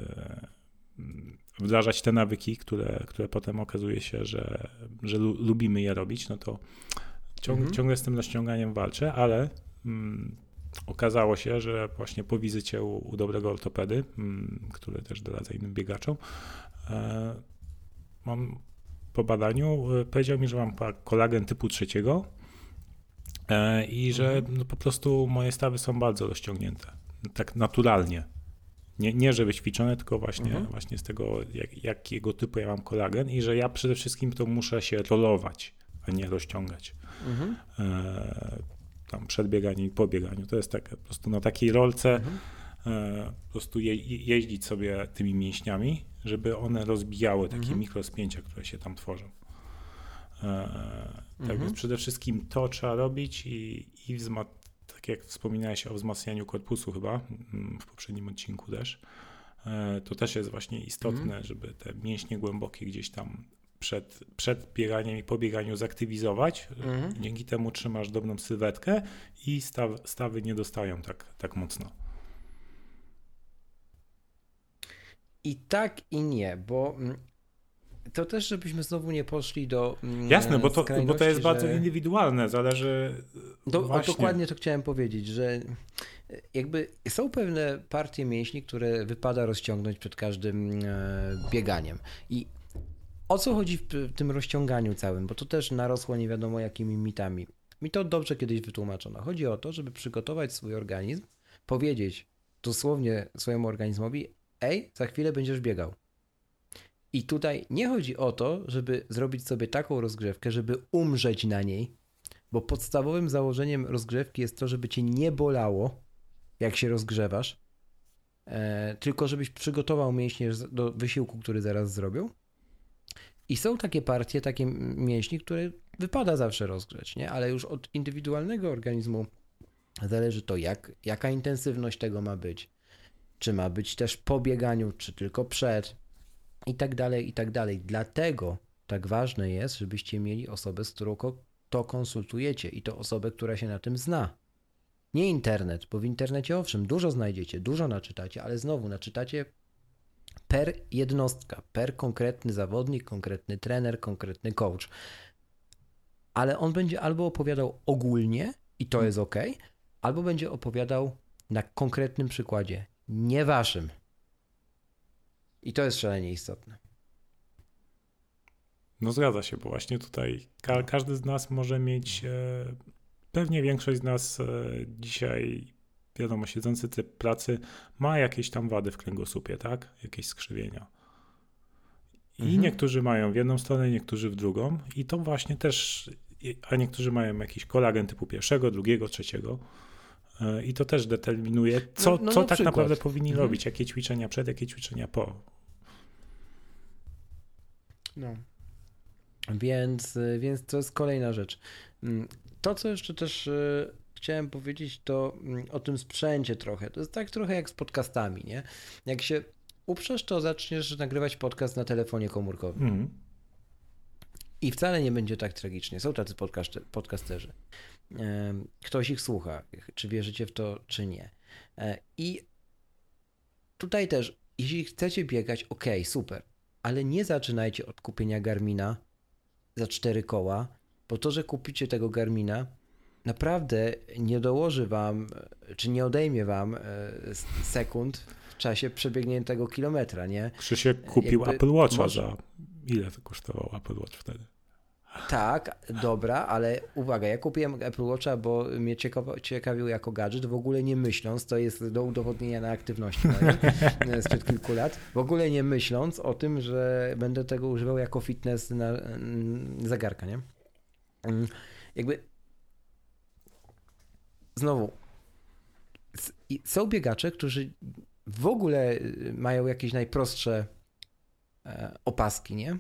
wdrażać te nawyki, które, które potem okazuje się, że, że lubimy je robić, no to Ciąg, mhm. Ciągle z tym rozciąganiem walczę, ale mm, okazało się, że właśnie po wizycie u, u dobrego ortopedy, mm, który też doradza innym biegaczom, e, mam po badaniu, e, powiedział mi, że mam kolagen typu trzeciego e, i że mhm. no, po prostu moje stawy są bardzo rozciągnięte, tak naturalnie. Nie, nie żeby ćwiczone, tylko właśnie, mhm. właśnie z tego, jak, jakiego typu ja mam kolagen i że ja przede wszystkim to muszę się rolować, a nie rozciągać mhm. e, tam przed bieganiem i po bieganiu. To jest tak po prostu na takiej rolce mhm. e, po prostu je, jeździć sobie tymi mięśniami, żeby one rozbijały takie mhm. mikrospięcia, które się tam tworzą. E, tak mhm. więc przede wszystkim to trzeba robić i, i tak jak wspominałeś o wzmacnianiu korpusu chyba w poprzednim odcinku też, e, to też jest właśnie istotne, mhm. żeby te mięśnie głębokie gdzieś tam przed, przed bieganiem i po bieganiu zaktywizować. Mhm. Dzięki temu trzymasz dobrą sylwetkę i staw, stawy nie dostają tak, tak mocno. I tak i nie, bo mm, to też, żebyśmy znowu nie poszli do. Mm, Jasne, bo to, bo to jest że... bardzo indywidualne, zależy. Do, dokładnie to chciałem powiedzieć, że jakby są pewne partie mięśni, które wypada rozciągnąć przed każdym e, bieganiem. I o co chodzi w tym rozciąganiu całym? Bo to też narosło nie wiadomo jakimi mitami. Mi to dobrze kiedyś wytłumaczono. Chodzi o to, żeby przygotować swój organizm, powiedzieć dosłownie swojemu organizmowi: Ej, za chwilę będziesz biegał. I tutaj nie chodzi o to, żeby zrobić sobie taką rozgrzewkę, żeby umrzeć na niej, bo podstawowym założeniem rozgrzewki jest to, żeby cię nie bolało, jak się rozgrzewasz, e, tylko żebyś przygotował mięśnie do wysiłku, który zaraz zrobią i są takie partie, takie mięśni, które wypada zawsze rozgrzeć, nie? ale już od indywidualnego organizmu zależy to, jak, jaka intensywność tego ma być. Czy ma być też po bieganiu, czy tylko przed, i tak dalej, i tak dalej. Dlatego tak ważne jest, żebyście mieli osobę, z którą to konsultujecie i to osobę, która się na tym zna. Nie internet, bo w internecie owszem, dużo znajdziecie, dużo naczytacie, ale znowu naczytacie per jednostka, per konkretny zawodnik, konkretny trener, konkretny coach. Ale on będzie albo opowiadał ogólnie i to jest ok, albo będzie opowiadał na konkretnym przykładzie, nie waszym. I to jest szalenie istotne. No zgadza się, bo właśnie tutaj ka każdy z nas może mieć, e, pewnie większość z nas e, dzisiaj wiadomo, siedzący typ pracy ma jakieś tam wady w kręgosłupie, tak? Jakieś skrzywienia. I mhm. niektórzy mają w jedną stronę, niektórzy w drugą. I to właśnie też, a niektórzy mają jakiś kolagen typu pierwszego, drugiego, trzeciego. E, I to też determinuje, co, no, no co na tak naprawdę powinni mhm. robić, jakie ćwiczenia przed, jakie ćwiczenia po. No. Więc, więc to jest kolejna rzecz. Mm, to, co jeszcze też e, chciałem powiedzieć, to mm, o tym sprzęcie trochę. To jest tak trochę jak z podcastami, nie? Jak się uprzesz, to zaczniesz nagrywać podcast na telefonie komórkowym. Mhm. I wcale nie będzie tak tragicznie. Są tacy podcasterzy. Ktoś ich słucha, czy wierzycie w to, czy nie. E, I tutaj też, jeśli chcecie biegać, ok, super, ale nie zaczynajcie od kupienia Garmina za cztery koła, bo to, że kupicie tego Garmina, naprawdę nie dołoży wam, czy nie odejmie wam e, sekund w czasie przebiegniętego kilometra, nie? Krzysiek kupił Jakby Apple Watcha może... za... Ile to kosztował Apple Watch wtedy? Tak, dobra, ale uwaga, ja kupiłem Apple Watcha, bo mnie ciekawił jako gadżet, w ogóle nie myśląc, to jest do udowodnienia na aktywności sprzed kilku lat, w ogóle nie myśląc o tym, że będę tego używał jako fitness na mm, zegarka, nie? Mm, jakby znowu są biegacze, którzy w ogóle mają jakieś najprostsze opaski, nie?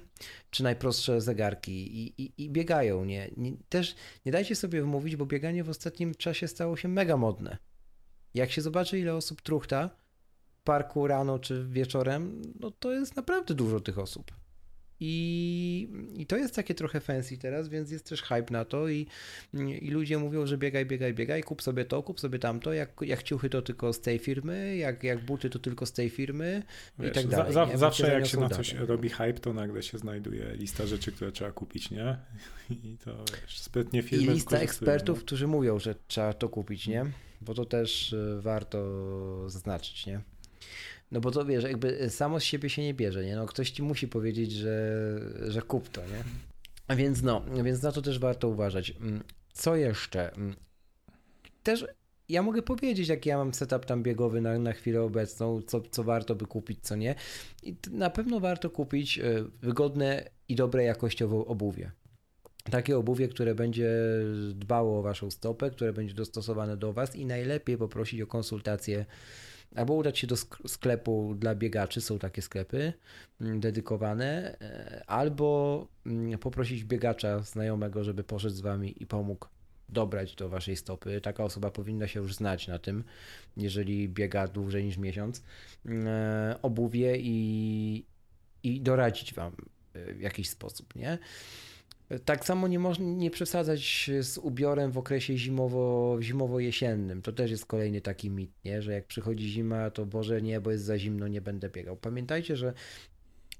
Czy najprostsze zegarki i, i, i biegają, nie? nie? Też nie dajcie sobie wmówić, bo bieganie w ostatnim czasie stało się mega modne. Jak się zobaczy, ile osób truchta w parku rano czy wieczorem, no to jest naprawdę dużo tych osób. I, I to jest takie trochę fancy teraz, więc jest też hype na to i, i ludzie mówią, że biegaj, biegaj, biegaj, kup sobie to, kup sobie tamto, jak, jak ciuchy to tylko z tej firmy, jak, jak buty to tylko z tej firmy Wiesz, i tak dalej. Za, zawsze jak się na coś robi hype, to nagle się znajduje lista rzeczy, które trzeba kupić, nie? I to wiesz, sprytnie firmy I lista ekspertów, nie? którzy mówią, że trzeba to kupić, nie? Bo to też y, warto zaznaczyć, nie? No bo to wiesz, jakby samo z siebie się nie bierze, nie? No ktoś ci musi powiedzieć, że, że kup to, nie? Więc no, więc na to też warto uważać. Mm, co jeszcze? Mm, też ja mogę powiedzieć, jaki ja mam setup tam biegowy na, na chwilę obecną, co, co warto by kupić, co nie. I na pewno warto kupić e, wygodne i dobre jakościowo obuwie. Takie obuwie, które będzie dbało o waszą stopę, które będzie dostosowane do was i najlepiej poprosić o konsultację albo udać się do sklepu dla biegaczy, są takie sklepy mm, dedykowane, e, albo mm, poprosić biegacza znajomego, żeby poszedł z wami i pomógł dobrać do waszej stopy. Taka osoba powinna się już znać na tym, jeżeli biega dłużej niż miesiąc, mm, e, obuwie i, i doradzić wam e, w jakiś sposób, nie? Tak samo nie można nie przesadzać z ubiorem w okresie zimowo, zimowo-jesiennym. To też jest kolejny taki mit, nie? że jak przychodzi zima, to Boże nie, bo jest za zimno, nie będę biegał. Pamiętajcie, że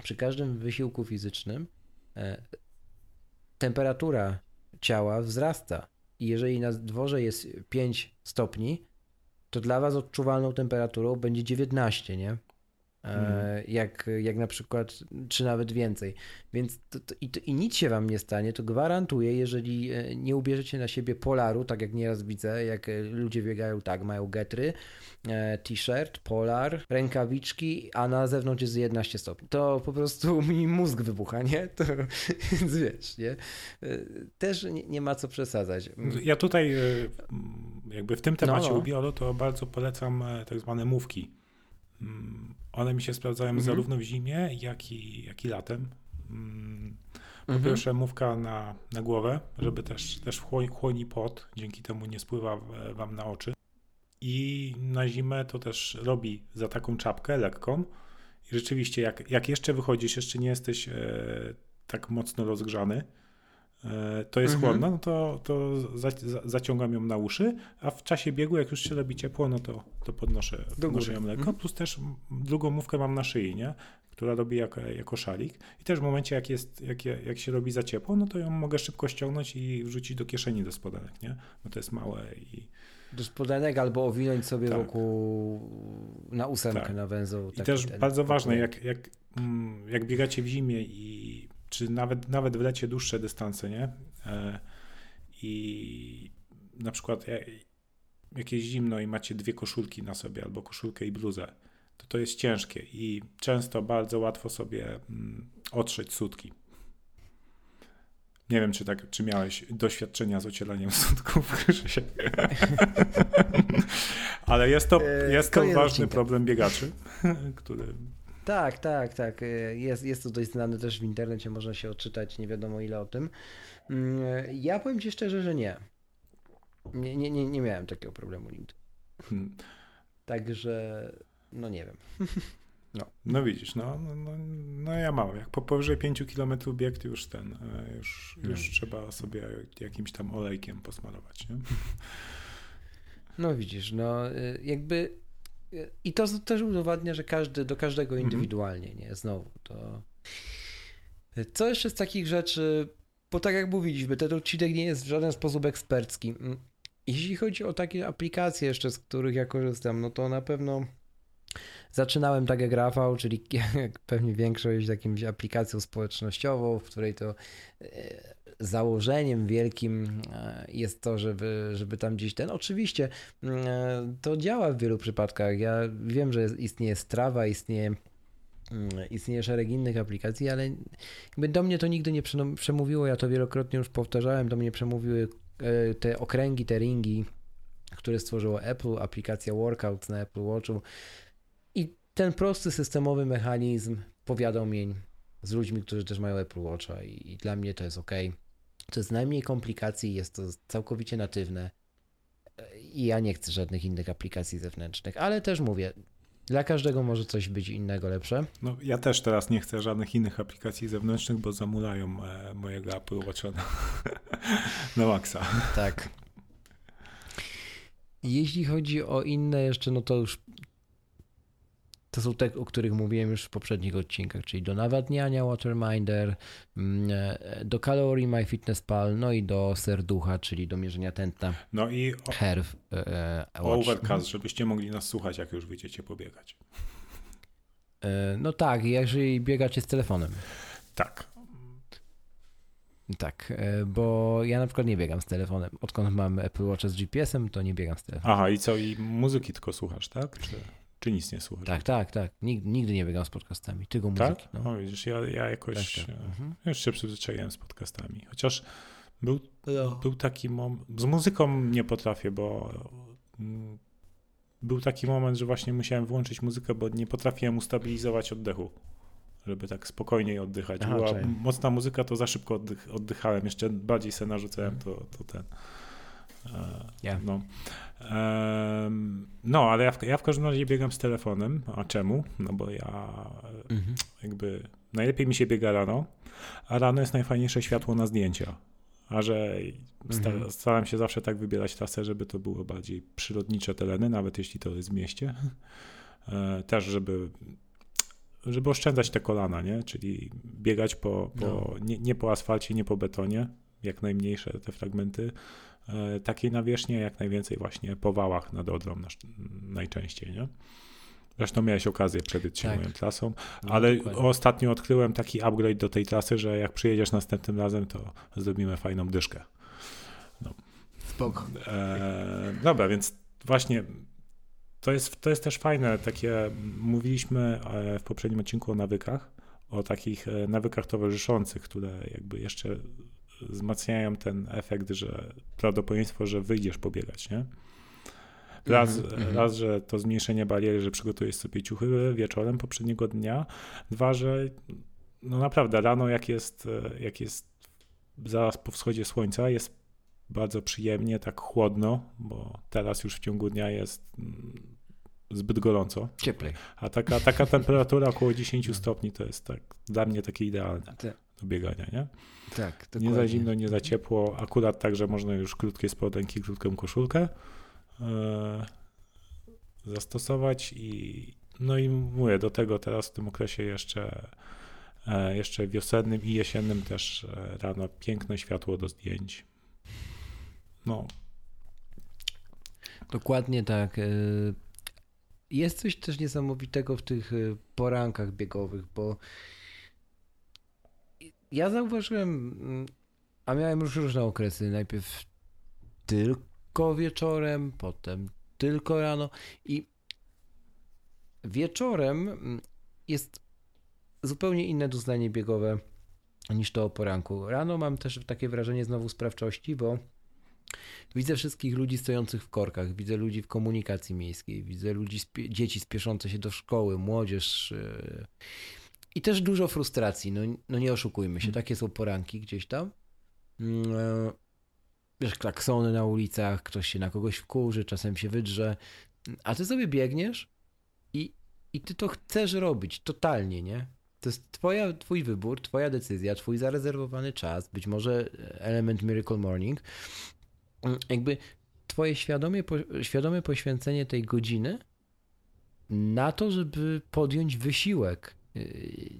przy każdym wysiłku fizycznym e, temperatura ciała wzrasta. I jeżeli na dworze jest 5 stopni, to dla Was odczuwalną temperaturą będzie 19, nie? Mm. jak, jak na przykład, czy nawet więcej. Więc to, to, i, to, i, nic się wam nie stanie, to gwarantuję, jeżeli e, nie ubierzecie na siebie polaru, tak jak nieraz widzę, jak e, ludzie biegają tak, mają getry, t-shirt, polar, rękawiczki, a na zewnątrz jest 11 stopni. To po prostu mi mózg wybucha, nie? To, więc wiesz, nie? Też nie, nie ma co przesadzać. Ja tutaj jakby w tym temacie no, no. to bardzo polecam tak zwane mówki mm, one mi się sprawdzają mhm. zarówno w zimie, jak i, jak i latem. Mm, po mhm. pierwsze mówka na, na głowę, żeby też, też chłoni pot, dzięki temu nie spływa wam na oczy. I na zimę to też robi za taką czapkę lekką. I rzeczywiście, jak, jak jeszcze wychodzisz, jeszcze nie jesteś e, tak mocno rozgrzany, E, to jest mhm. chłodno, no to, to za, za, zaciągam ją na uszy, a w czasie biegu, jak już się robi ciepło, no to, to podnoszę, podnoszę ją lekko. Mhm. Plus też drugą mówkę mam na szyi, nie? która robi jako, jako szalik. I też w momencie, jak, jest, jak, jak się robi za ciepło, no to ją mogę szybko ściągnąć i wrzucić do kieszeni do spodenek, nie? Bo to jest małe i... Do spodenek albo owinąć sobie tak. wokół na ósemkę, tak. na węzeł. I też ten, bardzo ważne, jak, jak, mm, jak biegacie w zimie i czy nawet, nawet w lecie dłuższe dystanse, nie? E, I na przykład jak jest zimno i macie dwie koszulki na sobie, albo koszulkę i bluzę, to to jest ciężkie i często bardzo łatwo sobie mm, otrzeć sutki. Nie wiem, czy, tak, czy miałeś doświadczenia z ocielaniem sutków, ale jest to, e, jest to ważny problem biegaczy, który tak, tak, tak. Y, jest, jest to dość znane też w internecie, można się odczytać nie wiadomo ile o tym. Mm, ja powiem Ci szczerze, że nie. Nie, nie, nie, nie miałem takiego problemu nigdy. Hmm. Także, no nie wiem. No, no widzisz, no, no, no, no ja mam. Jak po powyżej 5 km bieg, już ten, e, już, już no. trzeba sobie jakimś tam olejkiem posmarować, nie? No widzisz, no jakby i to też udowadnia, że każdy do każdego mhm. indywidualnie, nie? Znowu to. Co jeszcze z takich rzeczy, bo tak jak mówiliśmy, ten odcinek nie jest w żaden sposób ekspercki. Mm, jeśli chodzi o takie aplikacje jeszcze, z których ja korzystam, no to na pewno zaczynałem tak jak Rafał, czyli pewnie większość z jakimś aplikacją społecznościową, w której to e, założeniem wielkim e, jest to, żeby, żeby tam gdzieś ten. Oczywiście mm, e, to działa w wielu przypadkach. Ja wiem, że istnieje Strava, istnieje mm, istnieje szereg innych aplikacji, ale do mnie to nigdy nie przemówiło, ja to wielokrotnie już powtarzałem, do mnie przemówiły e, te okręgi, te ringi, które stworzyło Apple, aplikacja Workout na Apple Watchu i ten prosty systemowy mechanizm powiadomień z ludźmi, którzy też mają Apple Watcha i, i dla mnie to jest ok. To jest najmniej komplikacji, jest to całkowicie natywne i ja nie chcę żadnych innych aplikacji zewnętrznych, ale też mówię, dla każdego może coś być innego lepsze. No, ja też teraz nie chcę żadnych innych aplikacji zewnętrznych, bo zamulają e, mojego Apple Watcha na, na maksa. Tak. Jeśli chodzi o inne jeszcze, no to już to są te, o których mówiłem już w poprzednich odcinkach, czyli do nawadniania Waterminder, mm, e, do kalorii MyFitnessPal, no i do serducha, czyli do mierzenia tętna. No i o, e, e Overcast, żebyście mogli nas słuchać, jak już wyjdziecie pobiegać. E, no tak, jeżeli biegacie z telefonem. Tak. Tak, bo ja na przykład nie biegam z telefonem. Odkąd mam Apple Watch z GPS-em, to nie biegam z telefonem. Aha, i co, i muzyki tylko słuchasz, tak? Czy... Czy nic nie słuchasz? Tak, tak, tak. Nigdy, nigdy nie biegam z podcastami, tylko muzyki. Tak? No. O, widzisz, ja, ja jakoś tak, tak. E, mhm. już się przyzwyczaiłem z podcastami. Chociaż był, no. był taki moment, z muzyką nie potrafię, bo mm, był taki moment, że właśnie musiałem włączyć muzykę, bo nie potrafiłem ustabilizować oddechu, żeby tak spokojniej oddychać. Aha, Była czyli. mocna muzyka, to za szybko oddych, oddychałem, jeszcze bardziej se narzucałem, to, to ten. Yeah. No. no, ale ja w, ja w każdym razie biegam z telefonem. A czemu? No bo ja mhm. jakby najlepiej mi się biega rano, a rano jest najfajniejsze światło na zdjęcia. A że mhm. staram się zawsze tak wybierać trasę, żeby to było bardziej przyrodnicze tereny, nawet jeśli to jest w mieście. E, też, żeby żeby oszczędzać te kolana, nie? Czyli biegać po, po no. nie, nie po asfalcie, nie po betonie, jak najmniejsze te fragmenty, takiej nawierzchni, jak najwięcej właśnie po wałach nad Odrą najczęściej, nie? Zresztą miałeś okazję przebyć się tak. moją trasą, no, ale dokładnie. ostatnio odkryłem taki upgrade do tej trasy, że jak przyjedziesz następnym razem, to zrobimy fajną dyszkę. No. Spoko. E, dobra, więc właśnie to jest, to jest też fajne, takie mówiliśmy e, w poprzednim odcinku o nawykach, o takich e, nawykach towarzyszących, które jakby jeszcze wzmacniają ten efekt, że prawdopodobieństwo, że wyjdziesz pobiegać, nie? Raz, mm -hmm. raz, że to zmniejszenie bariery, że przygotujesz sobie ciuchy wieczorem poprzedniego dnia. Dwa, że no naprawdę rano, jak jest, jak jest zaraz po wschodzie słońca, jest bardzo przyjemnie, tak chłodno, bo teraz już w ciągu dnia jest mm, zbyt gorąco. Cieplej. A taka, taka temperatura około 10 stopni to jest tak dla mnie takie idealne do biegania, nie? Tak, dokładnie. Nie za zimno, nie za ciepło. Akurat tak, że można już krótkie spodenki, krótką koszulkę e, zastosować i no i mówię, do tego teraz w tym okresie jeszcze e, jeszcze wiosennym i jesiennym też e, rano piękne światło do zdjęć. No. Dokładnie tak. Jest coś też niesamowitego w tych porankach biegowych, bo ja zauważyłem, mm, a miałem już różne okresy. Najpierw tylko wieczorem, potem tylko rano i wieczorem mm, jest zupełnie inne doznanie biegowe niż to o poranku. Rano mam też takie wrażenie znowu sprawczości, bo widzę wszystkich ludzi stojących w korkach, widzę ludzi w komunikacji miejskiej, widzę ludzi, dzieci spieszące się do szkoły, młodzież. Yy i też dużo frustracji, no, no nie oszukujmy się, mm. takie są poranki gdzieś tam. Mm, e, wiesz, klaksony na ulicach, ktoś się na kogoś wkurzy, czasem się wydrze, a ty sobie biegniesz i, i ty to chcesz robić totalnie, nie? To jest twoja, twój wybór, twoja decyzja, twój zarezerwowany czas, być może element Miracle Morning. Jakby twoje świadome, świadome poświęcenie tej godziny na to, żeby podjąć wysiłek. Yy,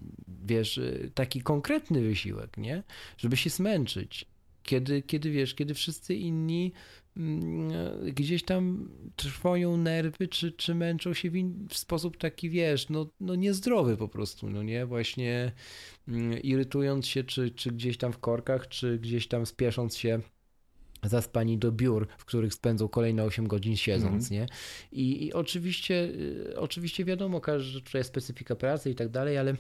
wiesz, taki konkretny wysiłek, nie? Żeby się zmęczyć. Kiedy, kiedy wiesz, kiedy wszyscy inni mm, gdzieś tam trwoją nerwy, czy, czy męczą się w, in, w sposób taki, wiesz, no, no niezdrowy po prostu, no nie? Właśnie mm, irytując się, czy, czy gdzieś tam w korkach, czy gdzieś tam spiesząc się zaspani do biur, w których spędzą kolejne 8 godzin siedząc, mm. nie? I, I, oczywiście, y, oczywiście wiadomo, że tutaj jest specyfika pracy i tak dalej, ale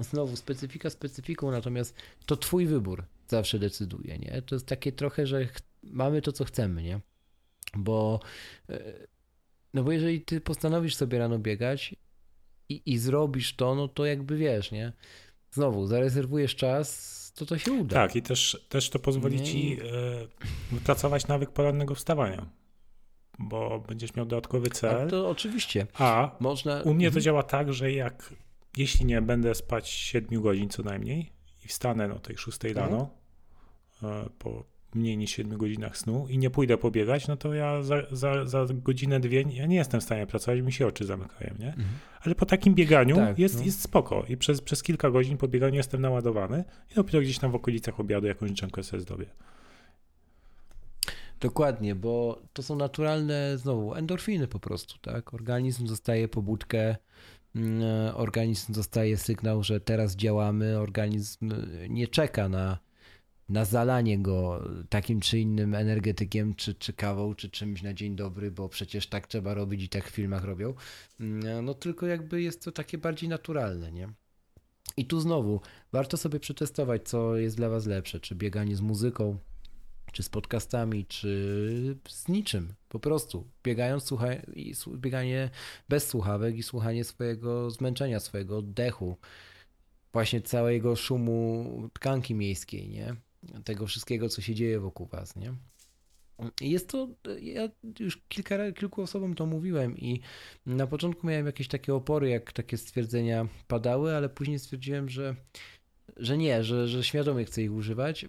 znowu specyfika specyfiką, natomiast to twój wybór zawsze decyduje, nie? To jest takie trochę, że mamy to, co chcemy, nie? Bo y, no bo jeżeli ty postanowisz sobie rano biegać i, i zrobisz to, no to jakby wiesz, nie? Znowu, zarezerwujesz czas, to to się uda. Tak, i też, też to pozwoli nie. ci e, wypracować nawyk porannego wstawania, bo będziesz miał dodatkowy cel. A to oczywiście. A Można... u mnie to mhm. działa tak, że jak jeśli nie będę spać 7 godzin co najmniej i wstanę o tej 6 mhm. rano e, po mniej niż 7 godzinach snu i nie pójdę pobiegać, no to ja za, za, za godzinę, dwie ja nie jestem w stanie pracować, mi się oczy zamykają, nie? Mhm. Ale po takim bieganiu tak, jest, no. jest spoko i przez, przez kilka godzin po bieganiu jestem naładowany i dopiero gdzieś tam w okolicach obiadu jakąś drzemkę sobie zdobię. Dokładnie, bo to są naturalne, znowu, endorfiny po prostu, tak? Organizm dostaje pobudkę, mm, organizm dostaje sygnał, że teraz działamy, organizm nie czeka na na zalanie go takim czy innym energetykiem, czy, czy kawą, czy czymś na dzień dobry, bo przecież tak trzeba robić i tak w filmach robią. Mm, no tylko jakby jest to takie bardziej naturalne, nie? I tu znowu warto sobie przetestować, co jest dla Was lepsze, czy bieganie z muzyką, czy z podcastami, czy z niczym. Po prostu biegając, słuchaj, bieganie bez słuchawek i słuchanie swojego zmęczenia, swojego oddechu, właśnie całego szumu tkanki miejskiej, nie? Tego wszystkiego, co się dzieje wokół was, nie? Jest to, ja już kilka, kilku osobom to mówiłem i na początku miałem jakieś takie opory, jak takie stwierdzenia padały, ale później stwierdziłem, że, że nie, że, że świadomie chcę ich używać.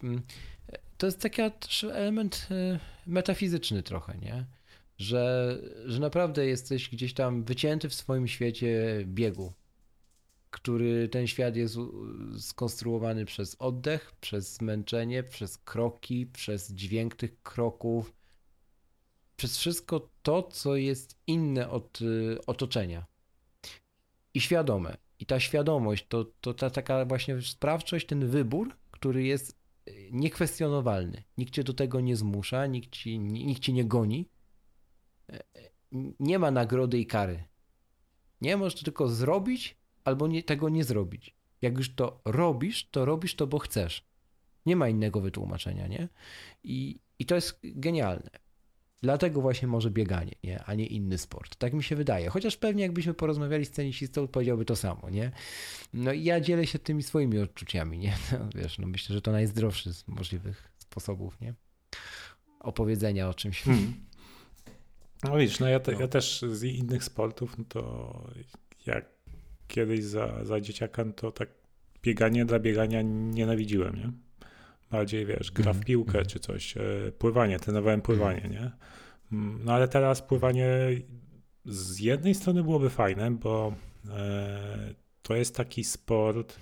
To jest taki element e, metafizyczny trochę, nie? Że, że naprawdę jesteś gdzieś tam wycięty w swoim świecie biegu, który ten świat jest skonstruowany przez oddech, przez zmęczenie, przez kroki, przez dźwięk tych kroków, przez wszystko to, co jest inne od y, otoczenia. I świadome. I ta świadomość, to, to ta taka właśnie sprawczość, ten wybór, który jest y, niekwestionowalny. Nikt cię do tego nie zmusza, nikt ci, nikt cię nie goni. E, e, nie ma nagrody i kary. Nie możesz tylko zrobić albo nie, tego nie zrobić. Jak już to robisz, to robisz to, bo chcesz. Nie ma innego wytłumaczenia, nie? I, i to jest genialne. Dlatego właśnie może bieganie, nie? a nie inny sport. Tak mi się wydaje. Chociaż pewnie jakbyśmy porozmawiali z tenisistą, powiedziałby to samo, nie? No i ja dzielę się tymi swoimi odczuciami, nie? No, wiesz, no myślę, że to najzdrowszy z możliwych sposobów, nie? Opowiedzenia o czymś. Hmm. No widzisz, no ja, te, no. ja też z innych sportów, no to jak kiedyś za, za dzieciaka, to tak bieganie dla biegania nienawidziłem, nie? Bardziej, wiesz, gra w mhm, piłkę mm. czy coś, e, pływanie, trenowałem pływanie, mm. nie? Mm, no ale teraz pływanie z jednej strony byłoby fajne, bo e, to jest taki sport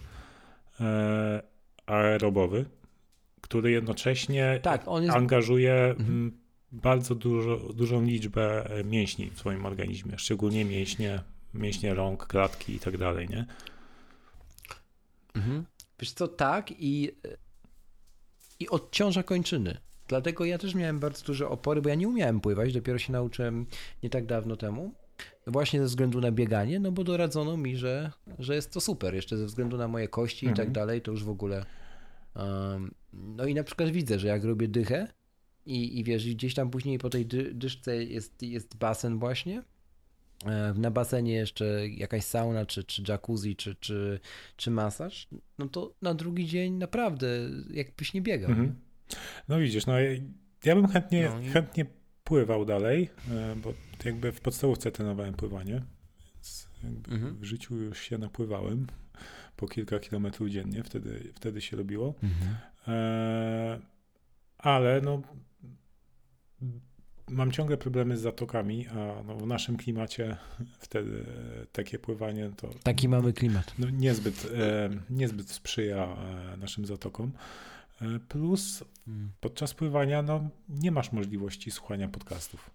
e, aerobowy, który jednocześnie tak, jest... angażuje mhm. bardzo dużo, dużą liczbę mięśni w swoim organizmie, szczególnie mięśnie mięśnie rąk, klatki i tak dalej, nie? Mhm. Wiesz co, tak i, i odciąża kończyny. Dlatego ja też miałem bardzo duże opory, bo ja nie umiałem pływać, dopiero się nauczyłem nie tak dawno temu. Właśnie ze względu na bieganie, no bo doradzono mi, że, że jest to super. Jeszcze ze względu na moje kości mhm. i tak mhm. dalej, to już w ogóle. Um, no i na przykład widzę, że jak robię dychę i, i wiesz, gdzieś tam później po tej dy, dyszce jest, jest basen właśnie, na basenie jeszcze jakaś sauna, czy, czy jacuzzi, czy, czy, czy masaż, no to na drugi dzień naprawdę jakbyś nie biegał. Mhm. No widzisz, no ja bym chętnie, No i- chętnie pływał dalej, e, bo jakby w podstawówce trenowałem pływanie, więc jakby Mhm. w życiu już się napływałem po kilka kilometrów dziennie, wtedy, wtedy się robiło. Mhm. E, ale no, mam ciągle problemy z zatokami, a no, w naszym klimacie wtedy takie pływanie to Taki mamy klimat. no, niezbyt, e, niezbyt sprzyja e, naszym zatokom. E, plus Mm. podczas pływania no, nie masz możliwości słuchania podcastów.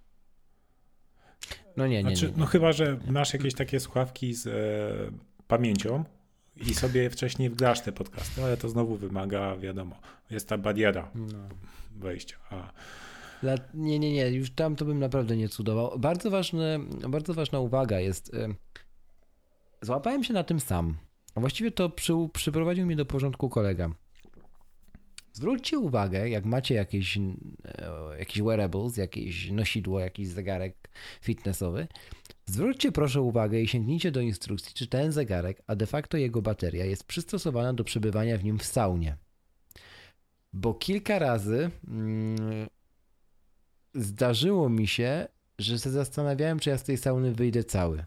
No nie, nie, Znaczy, nie. nie. No chyba, że masz jakieś takie słuchawki z e, pamięcią i sobie wcześniej wgrasz te podcasty, ale to znowu wymaga, wiadomo, jest ta bariera No. wejścia. A nie, nie, nie, już tam to bym naprawdę nie cudował. Bardzo, ważne, bardzo ważna uwaga jest. y, Złapałem się na tym sam. Właściwie to przy, przyprowadził mnie do porządku kolega. Zwróćcie uwagę, jak macie jakieś, e, jakieś wearables, jakieś nosidło, jakiś zegarek fitnessowy. Zwróćcie proszę uwagę i sięgnijcie do instrukcji, czy ten zegarek, a de facto jego bateria jest przystosowana do przebywania w nim w saunie. Bo kilka razy mm, zdarzyło mi się, że się zastanawiałem, czy ja z tej sauny wyjdę cały.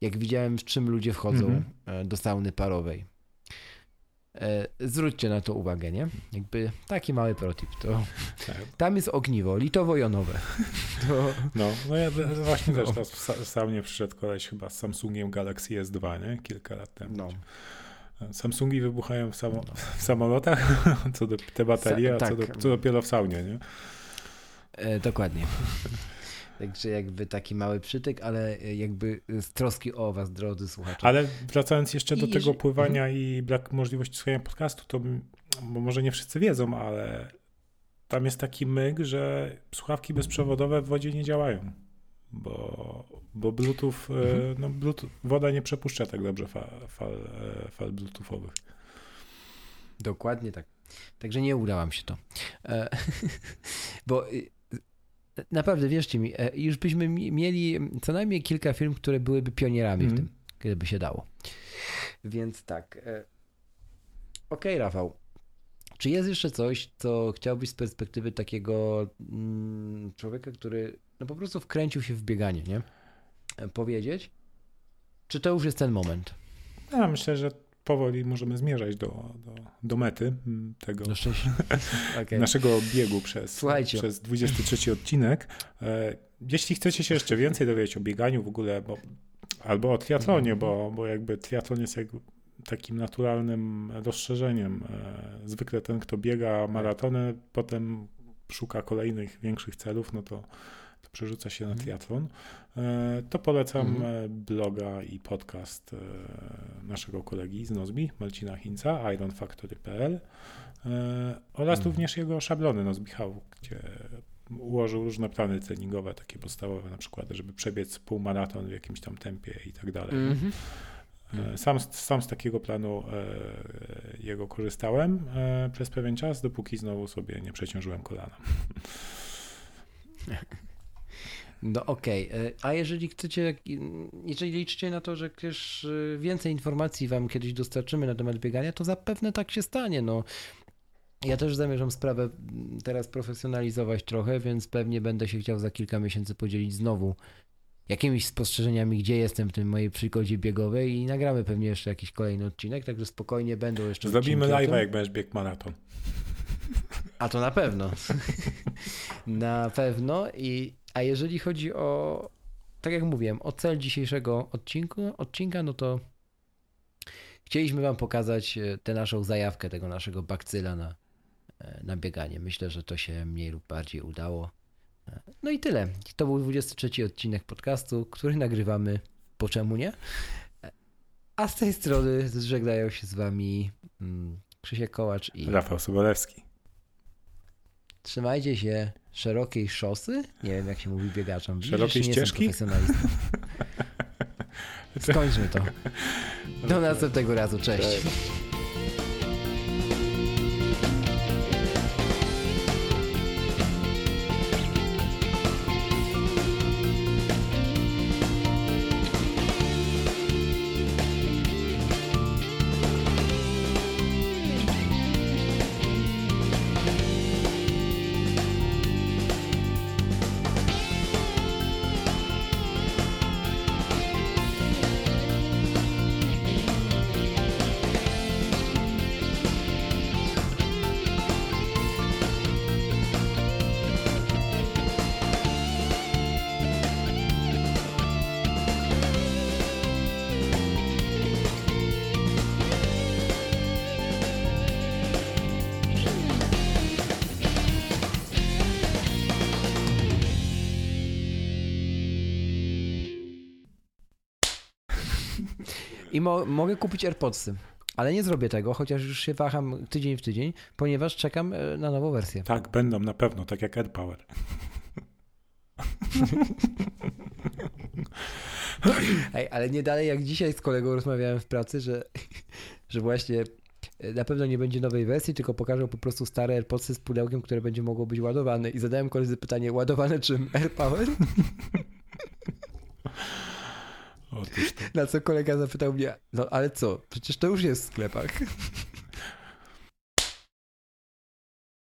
Jak widziałem, w czym ludzie wchodzą Mhm. e, do sauny parowej. E, Zwróćcie na to uwagę, nie? Jakby taki mały protip. To, tak, tam jest ogniwo, litowo-jonowe. To, no, no ja d- właśnie No. też teraz w sa- saunie przyszedł koleś chyba z Samsungiem Galaxy S2, nie? Kilka lat temu. no. Samsungi wybuchają w, samo, w samolotach, co do te baterie, a co, tak. do, co dopiero w saunie, nie? E, dokładnie. Także jakby taki mały przytyk, ale e, jakby z troski o was, drodzy słuchacze. Ale wracając jeszcze do I tego jeżeli- pływania i brak możliwości słuchania podcastu, to może nie wszyscy wiedzą, ale tam jest taki myk, że słuchawki bezprzewodowe w wodzie nie działają. Bo, bo Bluetooth, e, Mhm. no Bluetooth, woda nie przepuszcza tak dobrze fal, fal, e, fal Bluetoothowych. Dokładnie tak. Także nie udało mi się to. E, bo y, naprawdę, wierzcie mi, e, już byśmy mi- mieli co najmniej kilka firm, które byłyby pionierami w Mhm. tym, gdyby się dało. Więc tak. e, Okej, Rafał. Czy jest jeszcze coś, co chciałbyś z perspektywy takiego mm, człowieka, który no po prostu wkręcił się w bieganie, nie? E, Powiedzieć? Czy to już jest ten moment? Ja myślę, że powoli możemy zmierzać do, do, do mety m, tego Do szczęścia. Okej. naszego biegu przez, Słuchajcie. przez 23 odcinek. E, Jeśli chcecie się jeszcze więcej dowiedzieć o bieganiu w ogóle, bo, albo o triatlonie, bo, bo jakby triatlon jest jakby takim naturalnym rozszerzeniem. E, Zwykle ten, kto biega maratony, potem szuka kolejnych większych celów, no to, to przerzuca się na Mhm. triatlon. E, To polecam Mhm. e, bloga i podcast e, naszego kolegi z Nozbi, Marcina Hinca, ironfactory.pl oraz Mhm. również jego szablony Nozbichał, gdzie ułożył różne plany treningowe, takie podstawowe, na przykład, żeby przebiec półmaraton w jakimś tam tempie i tak dalej. Mhm. Sam, z- sam z takiego planu e, jego korzystałem e, przez pewien czas, dopóki znowu sobie nie przeciążyłem kolana. No okej, e, a jeżeli chcecie, jeżeli liczycie na to, że też e, więcej informacji wam kiedyś dostarczymy na temat biegania, to zapewne tak się stanie, no. Ja też zamierzam sprawę teraz profesjonalizować trochę, więc pewnie będę się chciał za kilka miesięcy podzielić znowu jakimiś spostrzeżeniami, gdzie jestem w tym mojej przygodzie biegowej i nagramy pewnie jeszcze jakiś kolejny odcinek, także spokojnie będą jeszcze Zrobimy live'a, tym. jak będziesz biegł maraton. A to na pewno. na pewno. I, a jeżeli chodzi o, tak jak mówiłem, o cel dzisiejszego odcinku, odcinka, no to chcieliśmy Wam pokazać e, tę naszą zajawkę tego naszego bakcyla na, e, na bieganie. Myślę, że to się mniej lub bardziej udało. E, No i tyle. To był 23 odcinek podcastu, który nagrywamy po czemu nie. A z tej strony żegnają się z Wami mm, Krzysiek Kołacz i Rafał Sobolewski. Trzymajcie się szerokiej szosy. Nie wiem, jak się mówi biegaczom. Widzisz, Szerokiej że nie jestem ścieżki? profesjonalistą. Skończmy to. Do następnego razu. Cześć. Cześć. I mo mogę kupić AirPodsy. Ale nie zrobię tego, chociaż już się waham tydzień w tydzień, ponieważ czekam e, na nową wersję. Tak, będą na pewno, tak jak AirPower. Ej, ale nie dalej jak dzisiaj z kolegą rozmawiałem w pracy, że, że właśnie e, na pewno nie będzie nowej wersji, tylko pokażą po prostu stare AirPodsy z pudełkiem, które będzie mogło być ładowane. I zadałem koledze pytanie, ładowane czym? AirPower? Na co kolega zapytał mnie, no ale co, przecież to już jest w sklepach.